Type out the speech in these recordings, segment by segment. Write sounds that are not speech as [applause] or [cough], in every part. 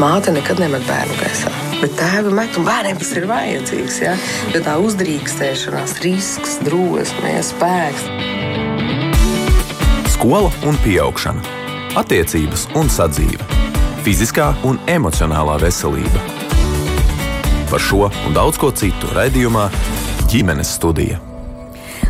Māte nekad nemet bērnu gaisā. Bet tēvi met, un bērniem tas ir vajadzīgs. Ja? Jo tā uzdrīkstēšanās, risks, drosme, spēks. Skola un augšana, attiecības un sadzīve, fiziskā un emocionālā veselība. Par šo un daudz ko citu raidījumā ģimenes studija.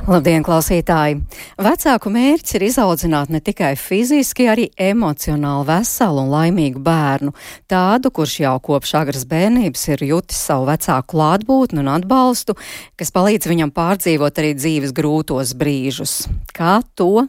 Labdien, klausītāji! Vecāku mērķis ir izaudzināt ne tikai fiziski, arī emocionāli veselu un laimīgu bērnu. Tādu, kurš jau kopš agras bērnības ir jutis savu vecāku klātbūtni un atbalstu, kas palīdz viņam pārdzīvot arī dzīves grūtos brīžus. Kā to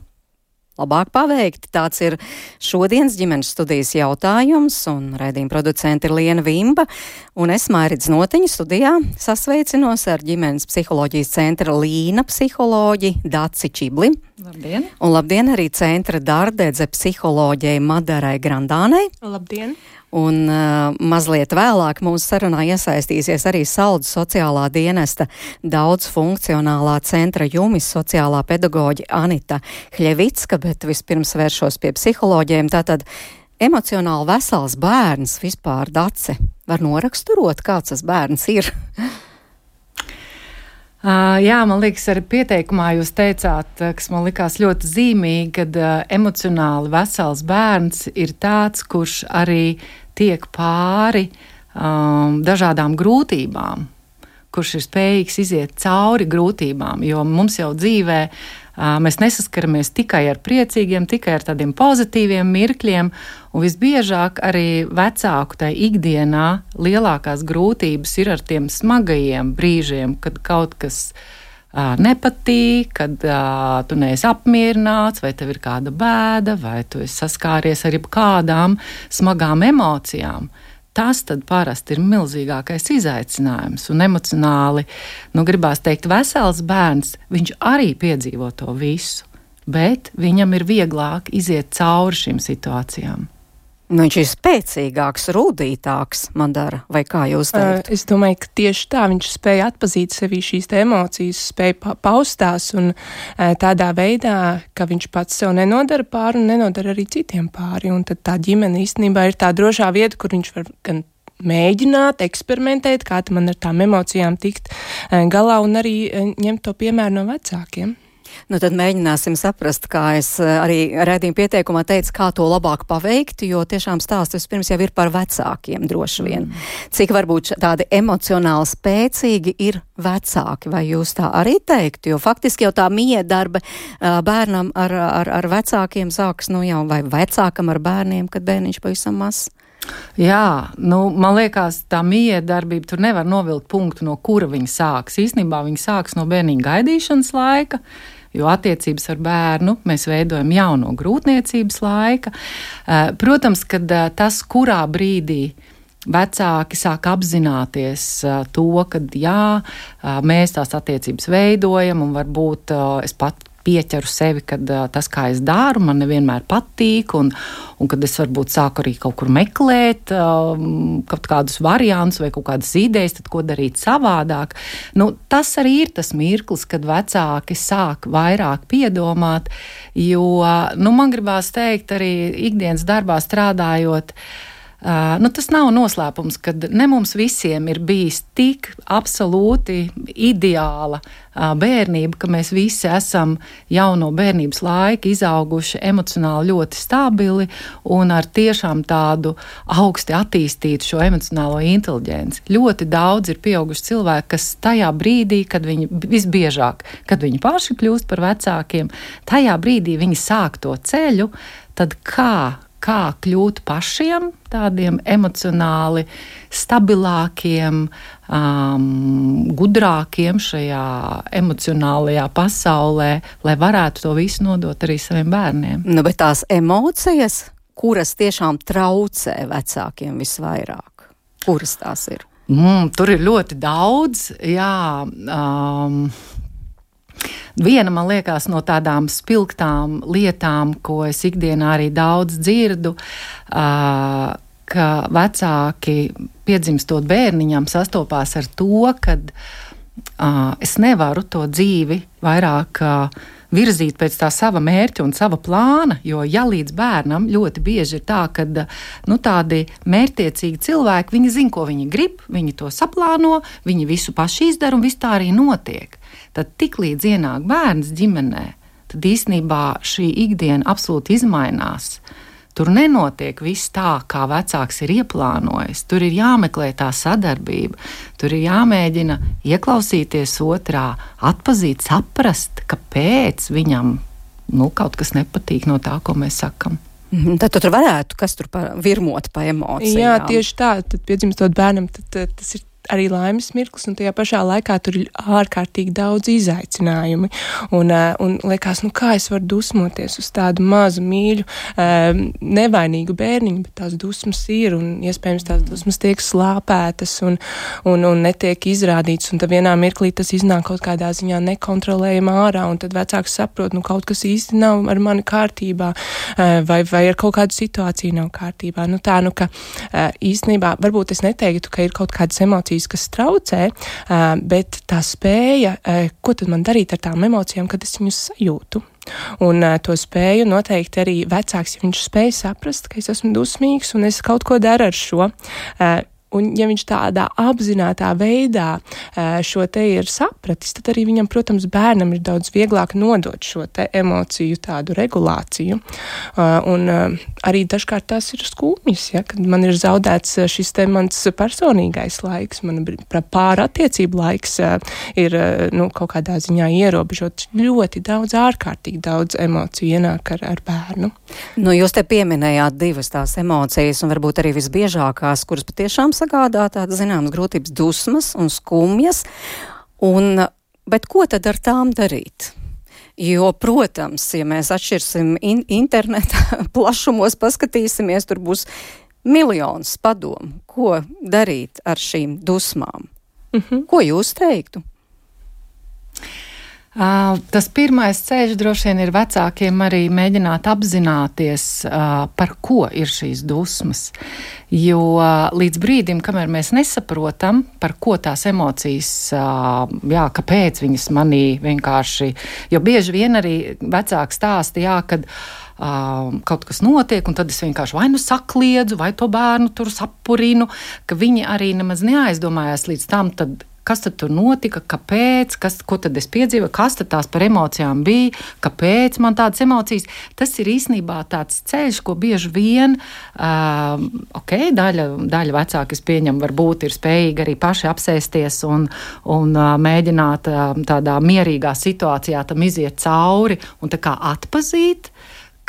labāk paveikti. Tāds ir šodienas ģimenes studijas jautājums, un raidījuma producente ir Liena Vimba, un es Mairidz Notiņu studijā sasveicinos ar ģimenes psiholoģijas centra Līna psiholoģi Daci Čibli. Labdien! Un labdien arī centra dārdedze psiholoģijai Madarai Grandānei. Labdien! Un uh, mazliet vēlāk mūsu sarunā iesaistīsies arī Saldus sociālā dienesta daudz funkcionālā centra jumis sociālā pedagoģa Anita Hļevicka, bet vispirms vēršos pie psiholoģiem. Tātad emocionāli vesels bērns vispār dace var noraksturot, kāds tas bērns ir. [laughs] Jā, man liekas, arī pieteikumā jūs teicāt, kas man likās ļoti zīmīgi, kad emocionāli vesels bērns ir tāds, kurš arī tiek pāri um, dažādām grūtībām, kurš ir spējīgs iziet cauri grūtībām, jo mums jau dzīvē uh, mēs nesaskaramies tikai ar priecīgiem, tikai ar tādiem pozitīviem mirkļiem, un visbiežāk arī vecāku tai ikdienā lielākās grūtības ir ar tiem smagajiem brīžiem, kad kaut kas uh, nepatīk, kad uh, tu neesi apmierināts, vai tev ir kāda bēda, vai tu esi saskāries ar kādām smagām emocijām. Tas tad parasti ir milzīgākais izaicinājums. Un emocionāli, nu, gribās teikt, vesels bērns, viņš arī piedzīvo to visu, bet viņam ir vieglāk iziet cauri šīm situācijām. Nu, viņš ir spēcīgāks, rūtītāks, man dara, vai kā jūs teikt? Uh, es domāju, ka tieši tā viņš spēja atpazīt sevī šīs emocijas, spēja pa paustās un tādā veidā, ka viņš pats sev nenodara pāri un nenodara arī citiem pāri. Un tad tā ģimene īstenībā ir tā drošā vieta, kur viņš var gan mēģināt, eksperimentēt, kā man ar tām emocijām tikt galā un arī ņemt to piemēru no vecākiem. Nu, tad mēģināsim saprast, kā es eh, arī redzējumu pieteikumā teicu, kā to labāk paveikt, jo tiešām stāsts vispirms jau ir par vecākiem droši vien. Mm. Cik varbūt tādi emocionāli spēcīgi ir vecāki, vai jūs tā arī teiktu? Jo faktiski jau tā miedarbe bērnam ar, ar, ar vecākiem sāks, nu jau vai vecākam ar bērniem, kad bērniņš pavisam mazs. Jā, nu, man liekas, tā miedarbība tur nevar novilkt punktu, no kura viņa sāks. Īsnībā viņa sāks no bērniņa gaidīšanas laika, jo attiecības ar bērnu mēs veidojam jau no grūtniecības laika. Eh, protams, ka eh, tas, kurā brīdī vecāki sāk apzināties uh, to, ka jā, mēs tās attiecības veidojam, un varbūt es pat pieķeru sevi, ka uh, tas, kā es daru, man nevienmēr patīk, un, un kad es varbūt sāku arī kaut kur meklēt uh, kaut kādus variantus vai kaut kādas idejas, tad ko darīt savādāk. Nu, tas arī ir tas mirklis, kad vecāki sāk vairāk piedomāt, jo nu, man gribās teikt, arī ikdienas darbā strādājot. Uh, Uh, nu, tas nav noslēpums, ka ne mums visiem ir bijis tik absolūti ideāla uh, bērnība, ka mēs visi esam jau no bērnības laika izauguši emocionāli ļoti stabili un ar tiešām tādu augsti attīstītu šo emocionālo inteliģenci. Ļoti daudz ir pieauguši cilvēki, kas tajā brīdī, kad viņi visbiežāk, kad viņi paši kļūst par vecākiem, tajā brīdī viņi sāk to ceļu, tad kā kā kļūt pašiem tādiem emocionāli stabilākiem, um, gudrākiem šajā emocionālajā pasaulē, lai varētu to visu nodot arī saviem bērniem. Nu, bet tās emocijas, kuras tiešām traucē vecākiem visvairāk, kuras tās ir? Mm, tur ir ļoti daudz, jā. Um, Viena, man liekas, no tādām spilgtām lietām, ko es ikdienā arī daudz dzirdu, uh, ka vecāki piedzimstot bērniņam sastopās ar to, ka uh, es nevaru to dzīvi vairāk uh, virzīt pēc tā sava mērķa un sava plāna, jo ja līdz bērnam ļoti bieži ir tā, ka nu, tādi mērķtiecīgi cilvēki, viņi zina, ko viņi grib, viņi to saplāno, viņi visu paši izdara un viss tā arī notiek. Tad tiklīdz ienāk bērns ģimenē, tad īsnībā šī ikdiena absolūti izmainās. Tur nenotiek viss tā, kā vecāks ir ieplānojis. Tur ir jāmeklē tā sadarbība, tur ir jāmēģina ieklausīties otrā, atpazīt, saprast, kāpēc viņam nu, kaut kas nepatīk no tā, ko mēs sakam. Mhm, tad tur varētu kas tur pa, virmot pa emocijām. Jā, tieši tā. Tad, piedzimstot bērnam, tad, tad tas ir arī laimes mirklis, un tajā pašā laikā tur ir ārkārtīgi daudz izaicinājumu. Un, uh, un liekas, nu kā es varu dusmoties uz tādu mazu mīļu, um, nevainīgu bērniņu, bet tās dusmas ir, un iespējams tās dusmas tiek slāpētas un, un, un netiek izrādītas, un tad vienā mirklī tas iznāk kaut kādā ziņā nekontrolējama ārā, un tad vecāks saprot, nu kaut kas īsti nav ar mani kārtībā, uh, vai, vai ar kaut kādu situāciju nav kārtībā. Nu tā, nu ka īstenībā varbūt es neteiktu, ka ir kaut kādas emocijas, emocijas, kas traucē, bet tā spēja, ko tad man darīt ar tām emocijām, kad es viņus sajūtu. Un uh, to spēju noteikti arī vecāks, ja viņš spēj saprast, ka es esmu dusmīgs un es kaut ko daru ar šo. Uh, Un, ja viņš tādā apzinātā veidā šo te ir sapratis, tad arī viņam, protams, bērnam ir daudz vieglāk nodot šo te emociju tādu regulāciju. Un arī dažkārt tās ir skumjas, ja, kad man ir zaudēts šis te mans personīgais laiks, man pāra attiecību laiks ir nu, kaut kādā ziņā ierobežots. Ļoti daudz, ārkārtīgi daudz emociju ienāk ar, ar bērnu. Nu, jūs te pieminējāt divas tās emocijas, un varbūt arī visbiežākās, kuras patiešām sagādā tādas zināmas grūtības, dusmas un skumjas. Un, bet ko tad ar tām darīt? Jo, protams, ja mēs atšķirsim in interneta [laughs] plašumos, paskatīsimies, tur būs miljonus padomu, ko darīt ar šīm dusmām. Mm -hmm. Ko jūs teiktu? Tas pirmais ceļš droši vien ir vecākiem arī mēģināt apzināties, par ko ir šīs dusmas. Jo līdz brīdim, kamēr mēs nesaprotam, par ko tās emocijas, jā, kāpēc viņas manī vienkārši, jo bieži vien arī vecāki stāsta, jā, kad kaut kas notiek, un tad es vienkārši vai nu sakliedzu, vai to bērnu tur sapurinu, ka viņi arī nemaz neaizdomājās līdz tam, tad kas tur notika, kāpēc, kas, ko tad es piedzīvoju, kas tās par emocijām bija, kāpēc man tādas emocijas. Tas ir īstenībā tāds ceļš, ko bieži vien, uh, ok, daļa, daļa vecāki, es pieņemu, varbūt ir spējīgi arī paši apsēsties un, un uh, mēģināt uh, tādā mierīgā situācijā tam iziet cauri un tā kā atpazīt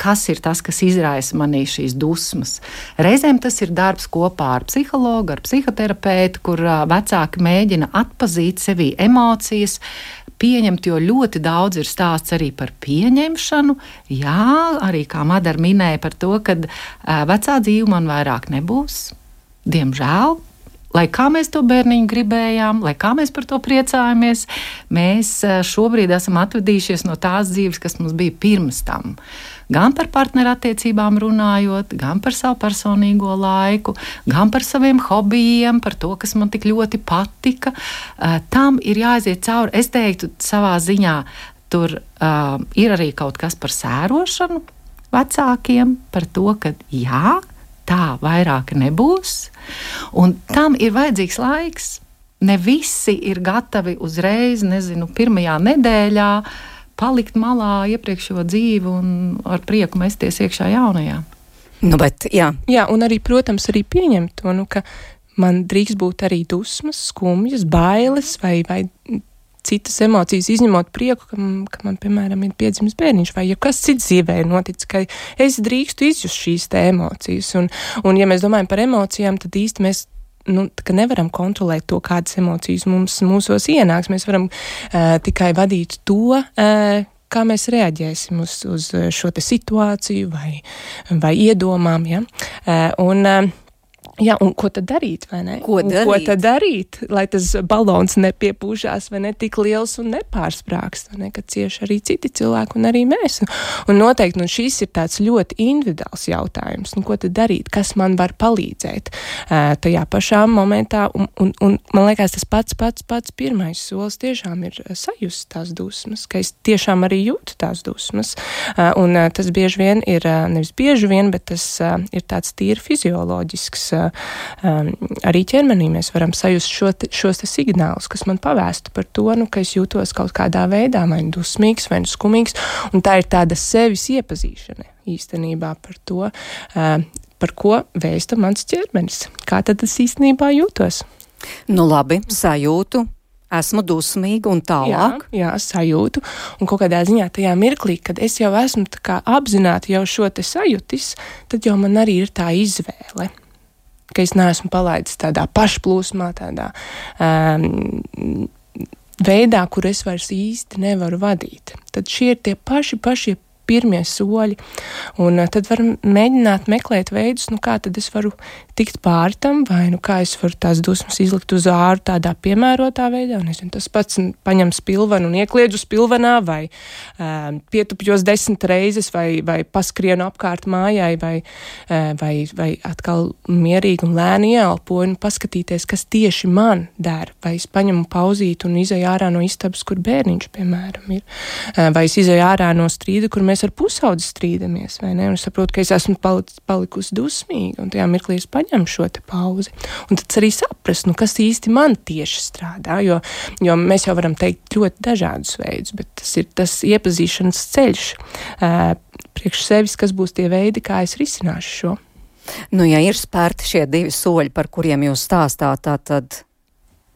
kas ir tas, kas izraisa manī šīs dusmas. Reizēm tas ir darbs kopā ar psihologu, ar psihoterapeitu, kur vecāki mēģina atpazīt sevī emocijas. Pieņemt, jo ļoti daudz ir stāsts arī par pieņemšanu. Jā, arī kā Madara minēja par to, ka vecā dzīve man vairāk nebūs. Diemžēl, lai kā mēs to bērniņu gribējām, lai kā mēs par to priecājamies, mēs šobrīd esam atvadījušies no tās dzīves, kas mums bija pirms tam. Gan par partnerattiecībām runājot, gan par savu personīgo laiku, gan par saviem hobijiem, par to, kas man tik ļoti patika. Uh, tam ir jāiziet cauri. Es teiktu, savā ziņā tur uh, ir arī kaut kas par sērošanu vecākiem, par to, ka jā, tā vairāk nebūs, un tam ir vajadzīgs laiks. Ne visi ir gatavi uzreiz, nezinu, pirmajā nedēļā palikt malā iepriekšējo dzīvi un ar prieku mesties iekšā jaunajā. Nu, bet, jā. jā, un arī, protams, arī pieņemt to, nu, ka man drīkst būt arī dusmas, skumjas, bailes vai, vai citas emocijas, izņemot prieku, ka, ka man, piemēram, ir piedzimis bērniņš, vai ja kas cits dzīvē ir noticis, ka es drīkstu izjust šīs emocijas. Un, un, ja mēs domājam par emocijām, tad īsti mēs nu, nevaram kontrolēt to, kādas emocijas mums mūsos ienāks. Mēs varam uh, tikai vadīt to. Uh, kā mēs reaģēsim uz, uz šo situāciju vai, vai iedomām. Ja? Uh, un, uh, Jā, un ko tad darīt? Ko darīt? ko tad darīt, lai tas balons nepiepūšās, vai ne tik liels un nepārsprāgst, ne, ka cieši arī citi cilvēki un arī mēs. Un, un noteikti nu, šis ir tāds ļoti individuāls jautājums. Nu, ko tad darīt? Kas man var palīdzēt tajā pašā momentā? Un, un, un man liekas, tas pats, pats, pats pirmais solis tiešām ir sajust tās dusmas, ka es tiešām arī jūtu tās dusmas. Un tas bieži vien ir, nevis bieži vien, bet tas ir tāds tīri fizioloģisks. Uh, um, arī ķermenī mēs varam sajust šo šos te signālus, kas man pavēstu par to, nu, ka es jūtos kaut kādā veidā vai nu dusmīgs, vai nu skumīgs, un tā ir tāda sevis iepazīšana īstenībā par to, uh, par ko vēsta mans ķermenis. Kā tad es īstenībā jūtos? Nu labi, sajūtu, esmu dusmīga un tālāk. Jā, jā, sajūtu. Un kādā ziņā tajā mirklī, kad es jau esmu apzināti jau šo sajūtis, tad jau man arī ir tā izvēle ka es neesmu palaidis tādā pašplūsmā, tādā um, veidā, kur es vairs īsti nevaru vadīt. Tad šie ir tie paši, pašie pirmie soļi. Un uh, tad var mēģināt meklēt veidus, nu, kā tad es varu tikt pāri tam, vai nu kā es varu tās dusmas izlikt uz āru tādā piemērotā veidā. Nezinu, tas pats paņem spilvenu un iekliedz uz spilvenā, vai um, pietupjos desmit reizes, vai, vai paskrienu apkārt mājai, vai, uh, vai, vai atkal mierīgi un lēni ieelpoju un paskatīties, kas tieši man der. Vai es paņemu pauzīt un izēju ārā no istabas, kur bērniņš, piemēram, ir, uh, vai es izēju ārā no strīda, kur mēs ar pusaudzi strīdamies, vai ne? Un es saprotu, ka es esmu palic, palikusi dusmīga, un tajā mirklī es paņem šo pauzi. Un tad arī saprast, nu, kas īsti man tieši strādā. Jo, jo mēs jau varam teikt ļoti dažādus veidus, bet tas ir tas iepazīšanas ceļš uh, priekš sevis, kas būs tie veidi, kā es risināšu šo. Nu, ja ir spērti šie divi soļi, par kuriem jūs stāstāt, tad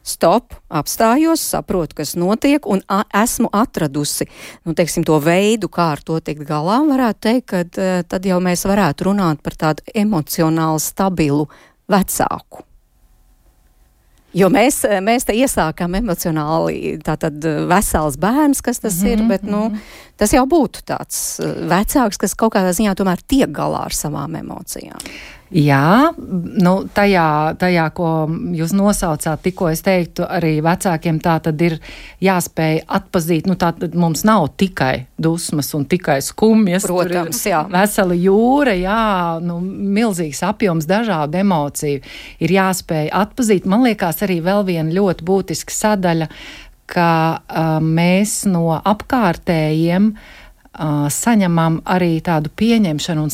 stop, apstājos, saprotu, kas notiek, un a, esmu atradusi nu, teiksim, to veidu, kā ar to tikt galā. Varētu teikt, ka uh, tad jau mēs varētu runāt par tādu emocionāli stabilu vecāku. Jo mēs, mēs te iesākām emocionāli tātad vesels bērns, kas tas mm -hmm, ir, mhm, bet, nu, -hmm. tas jau būtu tāds vecāks, kas kaut kādā ziņā tomēr tiek galā ar savām emocijām. Jā, nu, tajā, tajā, ko jūs nosaucāt, tikko es teiktu, arī vecākiem tā tad ir jāspēj atpazīt. Nu, tā tad mums nav tikai dusmas un tikai skumjas. Protams, jā. Vesela jūra, jā, nu, milzīgs apjoms dažādu emociju ir jāspēj atpazīt. Man liekas, arī vēl viena ļoti būtiska sadaļa, ka uh, mēs no apkārtējiem uh, saņemam arī tādu pieņemšanu un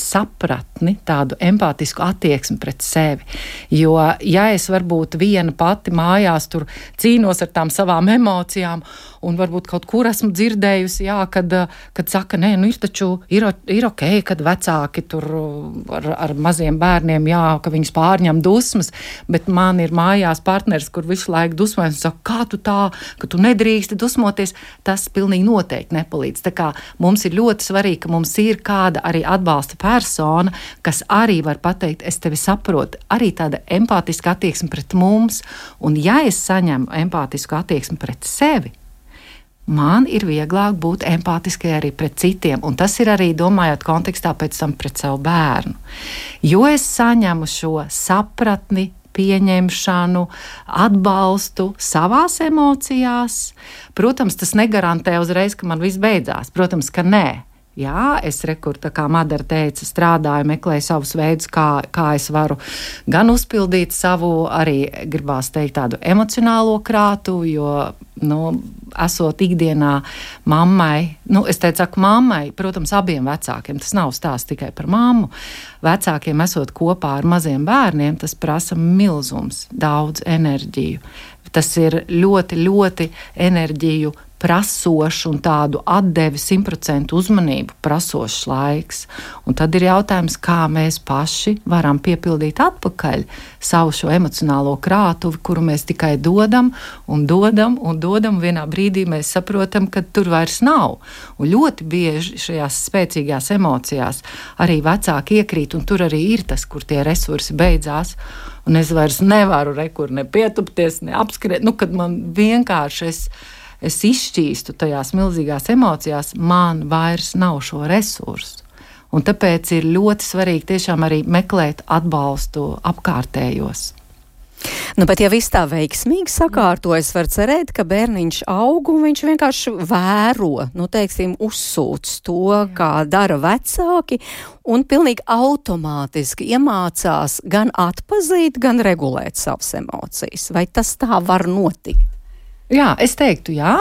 sapratni, tādu empātisku attieksmi pret sevi. Jo, ja es varbūt viena pati mājās tur cīnos ar tām savām emocijām, un varbūt kaut kur esmu dzirdējusi, jā, kad, kad saka, nē, nu ir taču ir, ir ok, kad vecāki tur ar, ar maziem bērniem, jā, ka viņus pārņem dusmas, bet man ir mājās partneris, kur visu laiku dusmojas un saka, kā tu tā, ka tu nedrīksti dusmoties, tas pilnīgi noteikti nepalīdz. Tā kā mums ir ļoti svarīgi, ka mums ir kāda arī atbalsta persona, kas arī var pateikt, es tevi saprotu, arī tāda empātiska attieksme pret mums. Un ja es saņemu empātisku attieksmi pret sevi, man ir vieglāk būt empātiskai arī pret citiem. Un tas ir arī domājot kontekstā pēc tam pret savu bērnu. Jo es saņemu šo sapratni, pieņemšanu, atbalstu savās emocijās. Protams, tas negarantē uzreiz, ka man viss beidzās. Protams, ka nē. Jā, es rekur, tā kā Madara teica, strādāju, meklēju savus veidus, kā, kā es varu gan uzpildīt savu, arī gribās teikt, tādu emocionālo krātu, jo, nu, esot ikdienā mammai, nu, es teicu, saku mammai, protams, abiem vecākiem, tas nav stāsts tikai par mammu. Vecākiem esot kopā ar maziem bērniem, tas prasa milzums, daudz enerģiju. Tas ir ļoti, ļoti enerģiju prasošs un tādu atdevi simtprocentu uzmanību prasošs laiks. Un tad ir jautājums, kā mēs paši varam piepildīt atpakaļ savu šo emocionālo krātuvi, kuru mēs tikai dodam un dodam un dodam. Vienā brīdī mēs saprotam, ka tur vairs nav. Un ļoti bieži šajās spēcīgās emocijās arī vecāki iekrīt, un tur arī ir tas, kur tie resursi beidzās. Un es vairs nevaru rekur ne pietupties, ne apskriet. Nu, kad man vienkārši es es izšķīstu tajās milzīgās emocijās, man vairs nav šo resursu. Un tāpēc ir ļoti svarīgi tiešām arī meklēt atbalstu apkārtējos. Nu, bet, ja viss tā veiksmīgi sakārtojas, var cerēt, ka bērniņš aug un viņš vienkārši vēro, nu, teiksim, uzsūc to, kā dara vecāki, un pilnīgi automātiski iemācās gan atpazīt, gan regulēt savas emocijas. Vai tas tā var notikt? Jā, es teiktu, jā.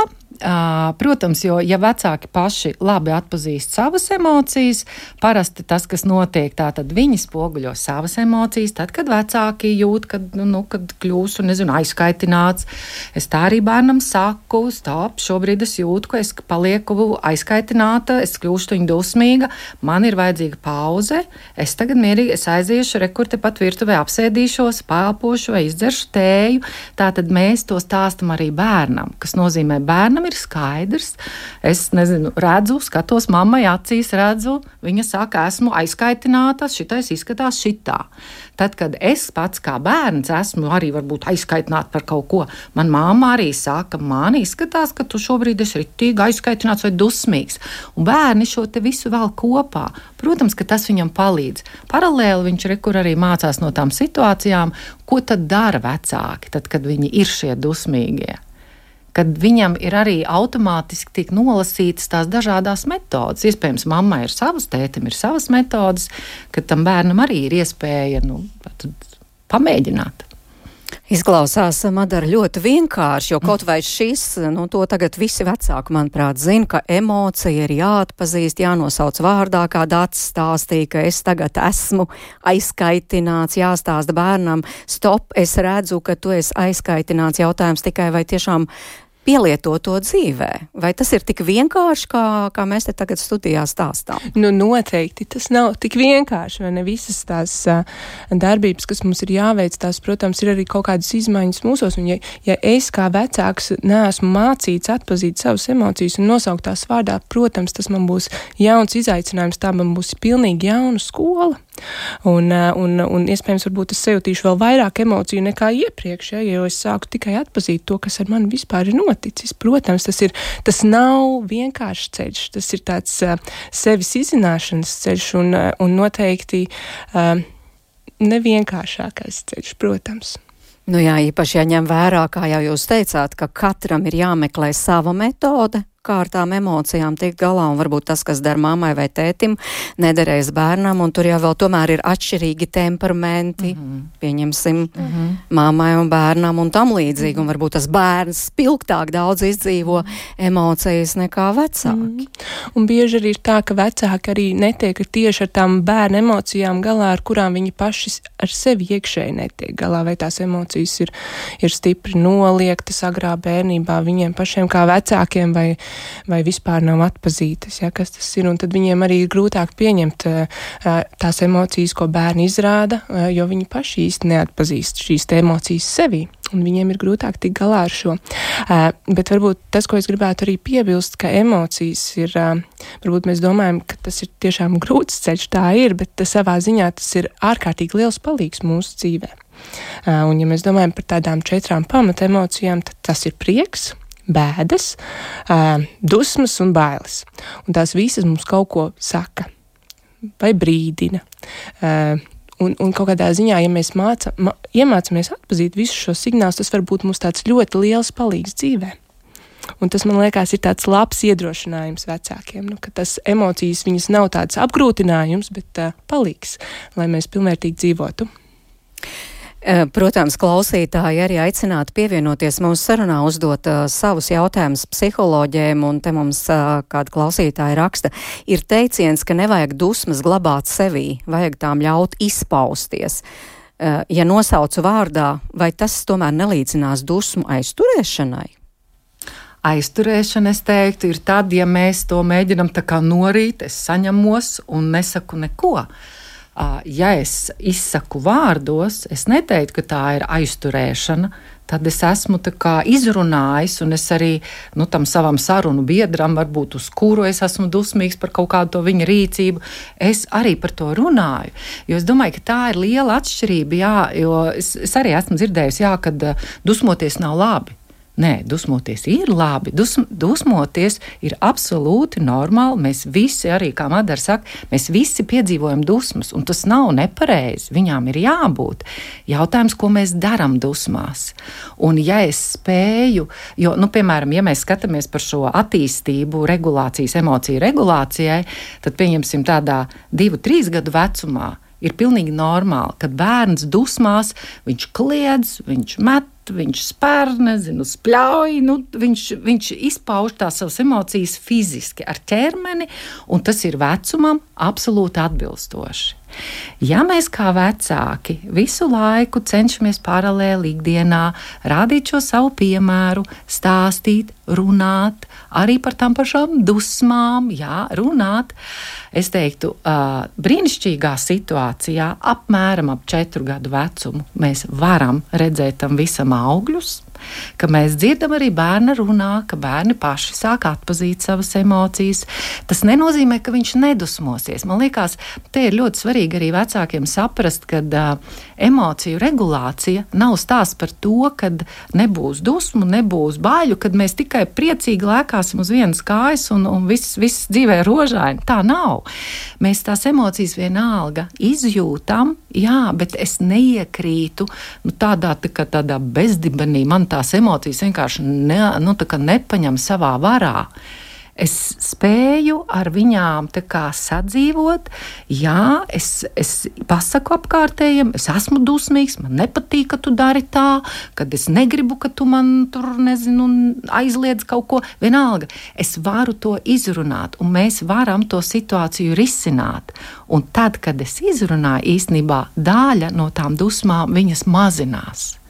Protams, jo ja vecāki paši labi atpazīst savas emocijas, parasti tas, kas notiek, tātad viņi spoguļo savas emocijas. Tad, kad vecāki jūt, kad, nu, nu kad kļūst nezinu, aizkaitināts, es tā arī bērnam saku, stop, šobrīd es jūtu, ka es palieku aizkaitināta, es kļūstu viņa dusmīga, man ir vajadzīga pauze, es tagad mierīgi es aiziešu, rekurte pat virtuvē apsēdīšos, pāpošu vai izdzeršu tēju. Tātad mēs to stāstam arī bērnam, kas nozīmē bērnam bērnam ir skaidrs. Es nezinu, redzu, skatos mammai acīs, redzu, viņa saka, esmu aizkaitināta, šitais izskatās šitā. Tad, kad es pats kā bērns esmu arī aizkaitināts par kaut ko, man māma arī saka, man izskatās, ka tu šobrīd esi ritīgi aizkaitināts vai dusmīgs. Un bērni šo visu vēl kopā. Protams, ka tas viņam palīdz. Paralēli viņš rekur arī mācās no tām situācijām, ko tad dara vecāki, tad, kad viņi ir šie dusmīgie kad viņam ir arī automātiski tiek nolasītas tās dažādas metodes. Iespējams, mammai ir savas, tētim ir savas metodes, ka tam bērnam arī ir iespēja nu, pamēģināt. Izklausās, Madara, ļoti vienkārši, jo kaut vai šis, nu, to tagad visi vecāki, manuprāt, zina, ka emocija ir jāatpazīst, jānosauc vārdā, kā dats stāstīja, ka es tagad esmu aizkaitināts, jāstāsta bērnam, stop, es redzu, ka tu esi aizkaitināts, jautājums tikai vai tiešām pielieto to dzīvē? Vai tas ir tik vienkārši, kā, kā mēs te tagad studijā stāstām? Nu, noteikti tas nav tik vienkārši, vai ne visas tās uh, darbības, kas mums ir jāveic, tās, protams, ir arī kaut kādas izmaiņas mūsos, un ja, ja es kā vecāks neesmu mācīts atpazīt savas emocijas un nosaukt tās vārdā, protams, tas man būs jauns izaicinājums, tā man būs pilnīgi jauna skola. Un, eh, un, un iespējams, varbūt es sajūtīšu vēl vairāk emociju nekā iepriekš, ja, jo es sāku tikai atpazīt to, kas ar mani vispār ir noticis. Protams, tas, ir, tas nav vienkāršs ceļš, tas ir tāds uh, sevis izzināšanas ceļš un, uh, un noteikti uh, nevienkāršākais ceļš, protams. Nu jā, īpaši jāņem vērā, kā jau jūs teicāt, ka katram ir jāmeklē sava metode, kā ar tām emocijām tikt galā, un varbūt tas, kas der mammai vai tētim, nederēs bērnam, un tur jau vēl tomēr ir atšķirīgi temperamenti, mm -hmm. pieņemsim, mm -hmm. mammai un bērnam un tam līdzīgi, un varbūt tas bērns spilgtāk daudz izdzīvo emocijas nekā vecāki. Mm -hmm. Un bieži arī ir tā, ka vecāki arī netiek tieši ar tām bērnu emocijām galā, ar kurām viņi paši ar sevi iekšēji netiek galā, vai tās emocijas ir, ir stipri noliektas agrā bērnībā viņiem pašiem kā vecākiem vai vai vispār nav atpazītas, ja, kas tas ir. Un tad viņiem arī ir grūtāk pieņemt uh, tās emocijas, ko bērni izrāda, uh, jo viņi paši īsti neatpazīst šīs emocijas sevi. Un viņiem ir grūtāk tikt galā ar šo. Bet varbūt tas, ko es gribētu arī piebilst, ka emocijas ir, varbūt mēs domājam, ka tas ir tiešām grūts ceļš, tā ir, bet savā ziņā tas ir ārkārtīgi liels palīgs mūsu dzīvē. Uh, un ja mēs domājam par tādām četrām pamata emocijām, tad tas ir prieks, bēdas, dusmas un bailes. Un tās visas mums kaut ko saka vai brīdina. Un, un kaut kādā ziņā, ja mēs māca, ma, iemācāmies atpazīt visus šos signālus, tas var būt mums tāds ļoti liels palīgs dzīvē. Un tas, man liekas, ir tāds labs iedrošinājums vecākiem, nu, ka tas emocijas viņas nav tāds apgrūtinājums, bet uh, palīgs, lai mēs pilnvērtīgi dzīvotu. Eh, protams, klausītāji arī aicinātu pievienoties mūsu sarunā, uzdot uh, savus jautājumus psiholoģiem, un te mums uh, kāda klausītāja raksta, ir teiciens, ka nevajag dusmas glabāt sevī, vajag tām ļaut izpausties. Uh, ja nosaucu vārdā, vai tas tomēr nelīdzinās dusmu aizturēšanai? Aizturēšana, es teiktu, ir tad, ja mēs to mēģinam tā kā norīt, es saņemos un nesaku neko. Uh, ja es izsaku vārdos, es neteiktu, ka tā ir aizturēšana. Tad es esmu izrunājis, un es arī nu, tam savam sarunu biedram, varbūt uz kuru es esmu dusmīgs par kaut kādu viņa rīcību, es arī par to runāju. Jo es domāju, ka tā ir liela atšķirība, jā, es, es arī esmu dzirdējusi, jā, ka dusmoties nav labi. Nē, dusmoties ir labi. Dus, dusmoties ir absolūti normāli. Mēs visi, arī kā Madara saka, mēs visi piedzīvojam dusmas, un tas nav nepareizi. Viņām ir jābūt. Jautājums, ko mēs darām dusmās. Un, ja es spēju, jo, nu, piemēram, ja mēs skatāmies par šo attīstību, regulācijas, emociju regulācijai, tad pieņemsim tādā divu, trīs gadu vecumā. Ir pilnīgi normāli, ka bērns dusmās, viņš kliedz, viņš met viņš spēr, nezinu, spļauj, nu, viņš, viņš izpauž tās savas emocijas fiziski ar ķermeni, un tas ir vecumam absolūti atbilstoši. Ja mēs kā vecāki visu laiku cenšamies paralēli ikdienā rādīt šo savu piemēru, stāstīt, runāt, arī par tām pašām dusmām, jā, runāt, es teiktu, brīnišķīgā situācijā, apmēram ap četru gadu vecumu, mēs varam redzēt tam visam augļus ka mēs dzirdam arī bērna runā, ka bērni paši sāk atpazīt savas emocijas. Tas nenozīmē, ka viņš nedusmosies. Man liekas, te ir ļoti svarīgi arī vecākiem saprast, ka uh, emociju regulācija nav stāsts par to, ka nebūs dusmu, nebūs baiļu, kad mēs tikai priecīgi lēkāsim uz vienas kājas un, un viss, viss dzīvē rožaini. Tā nav. Mēs tās emocijas vienalga izjūtam, jā, bet es neiekrītu nu, tādā, tā tādā bezdibenī. Man tās emocijas vienkārši ne, nu, nepaņem savā varā. Es spēju ar viņām sadzīvot. Jā, es, es pasaku apkārtējiem, es esmu dusmīgs, man nepatīk, ka tu dari tā, kad es negribu, ka tu man tur nezinu, aizliedz kaut ko. Vienalga, es varu to izrunāt, un mēs varam to situāciju risināt. Un tad, kad es izrunāju, īstenībā daļa no tām dusmām viņas mazinās.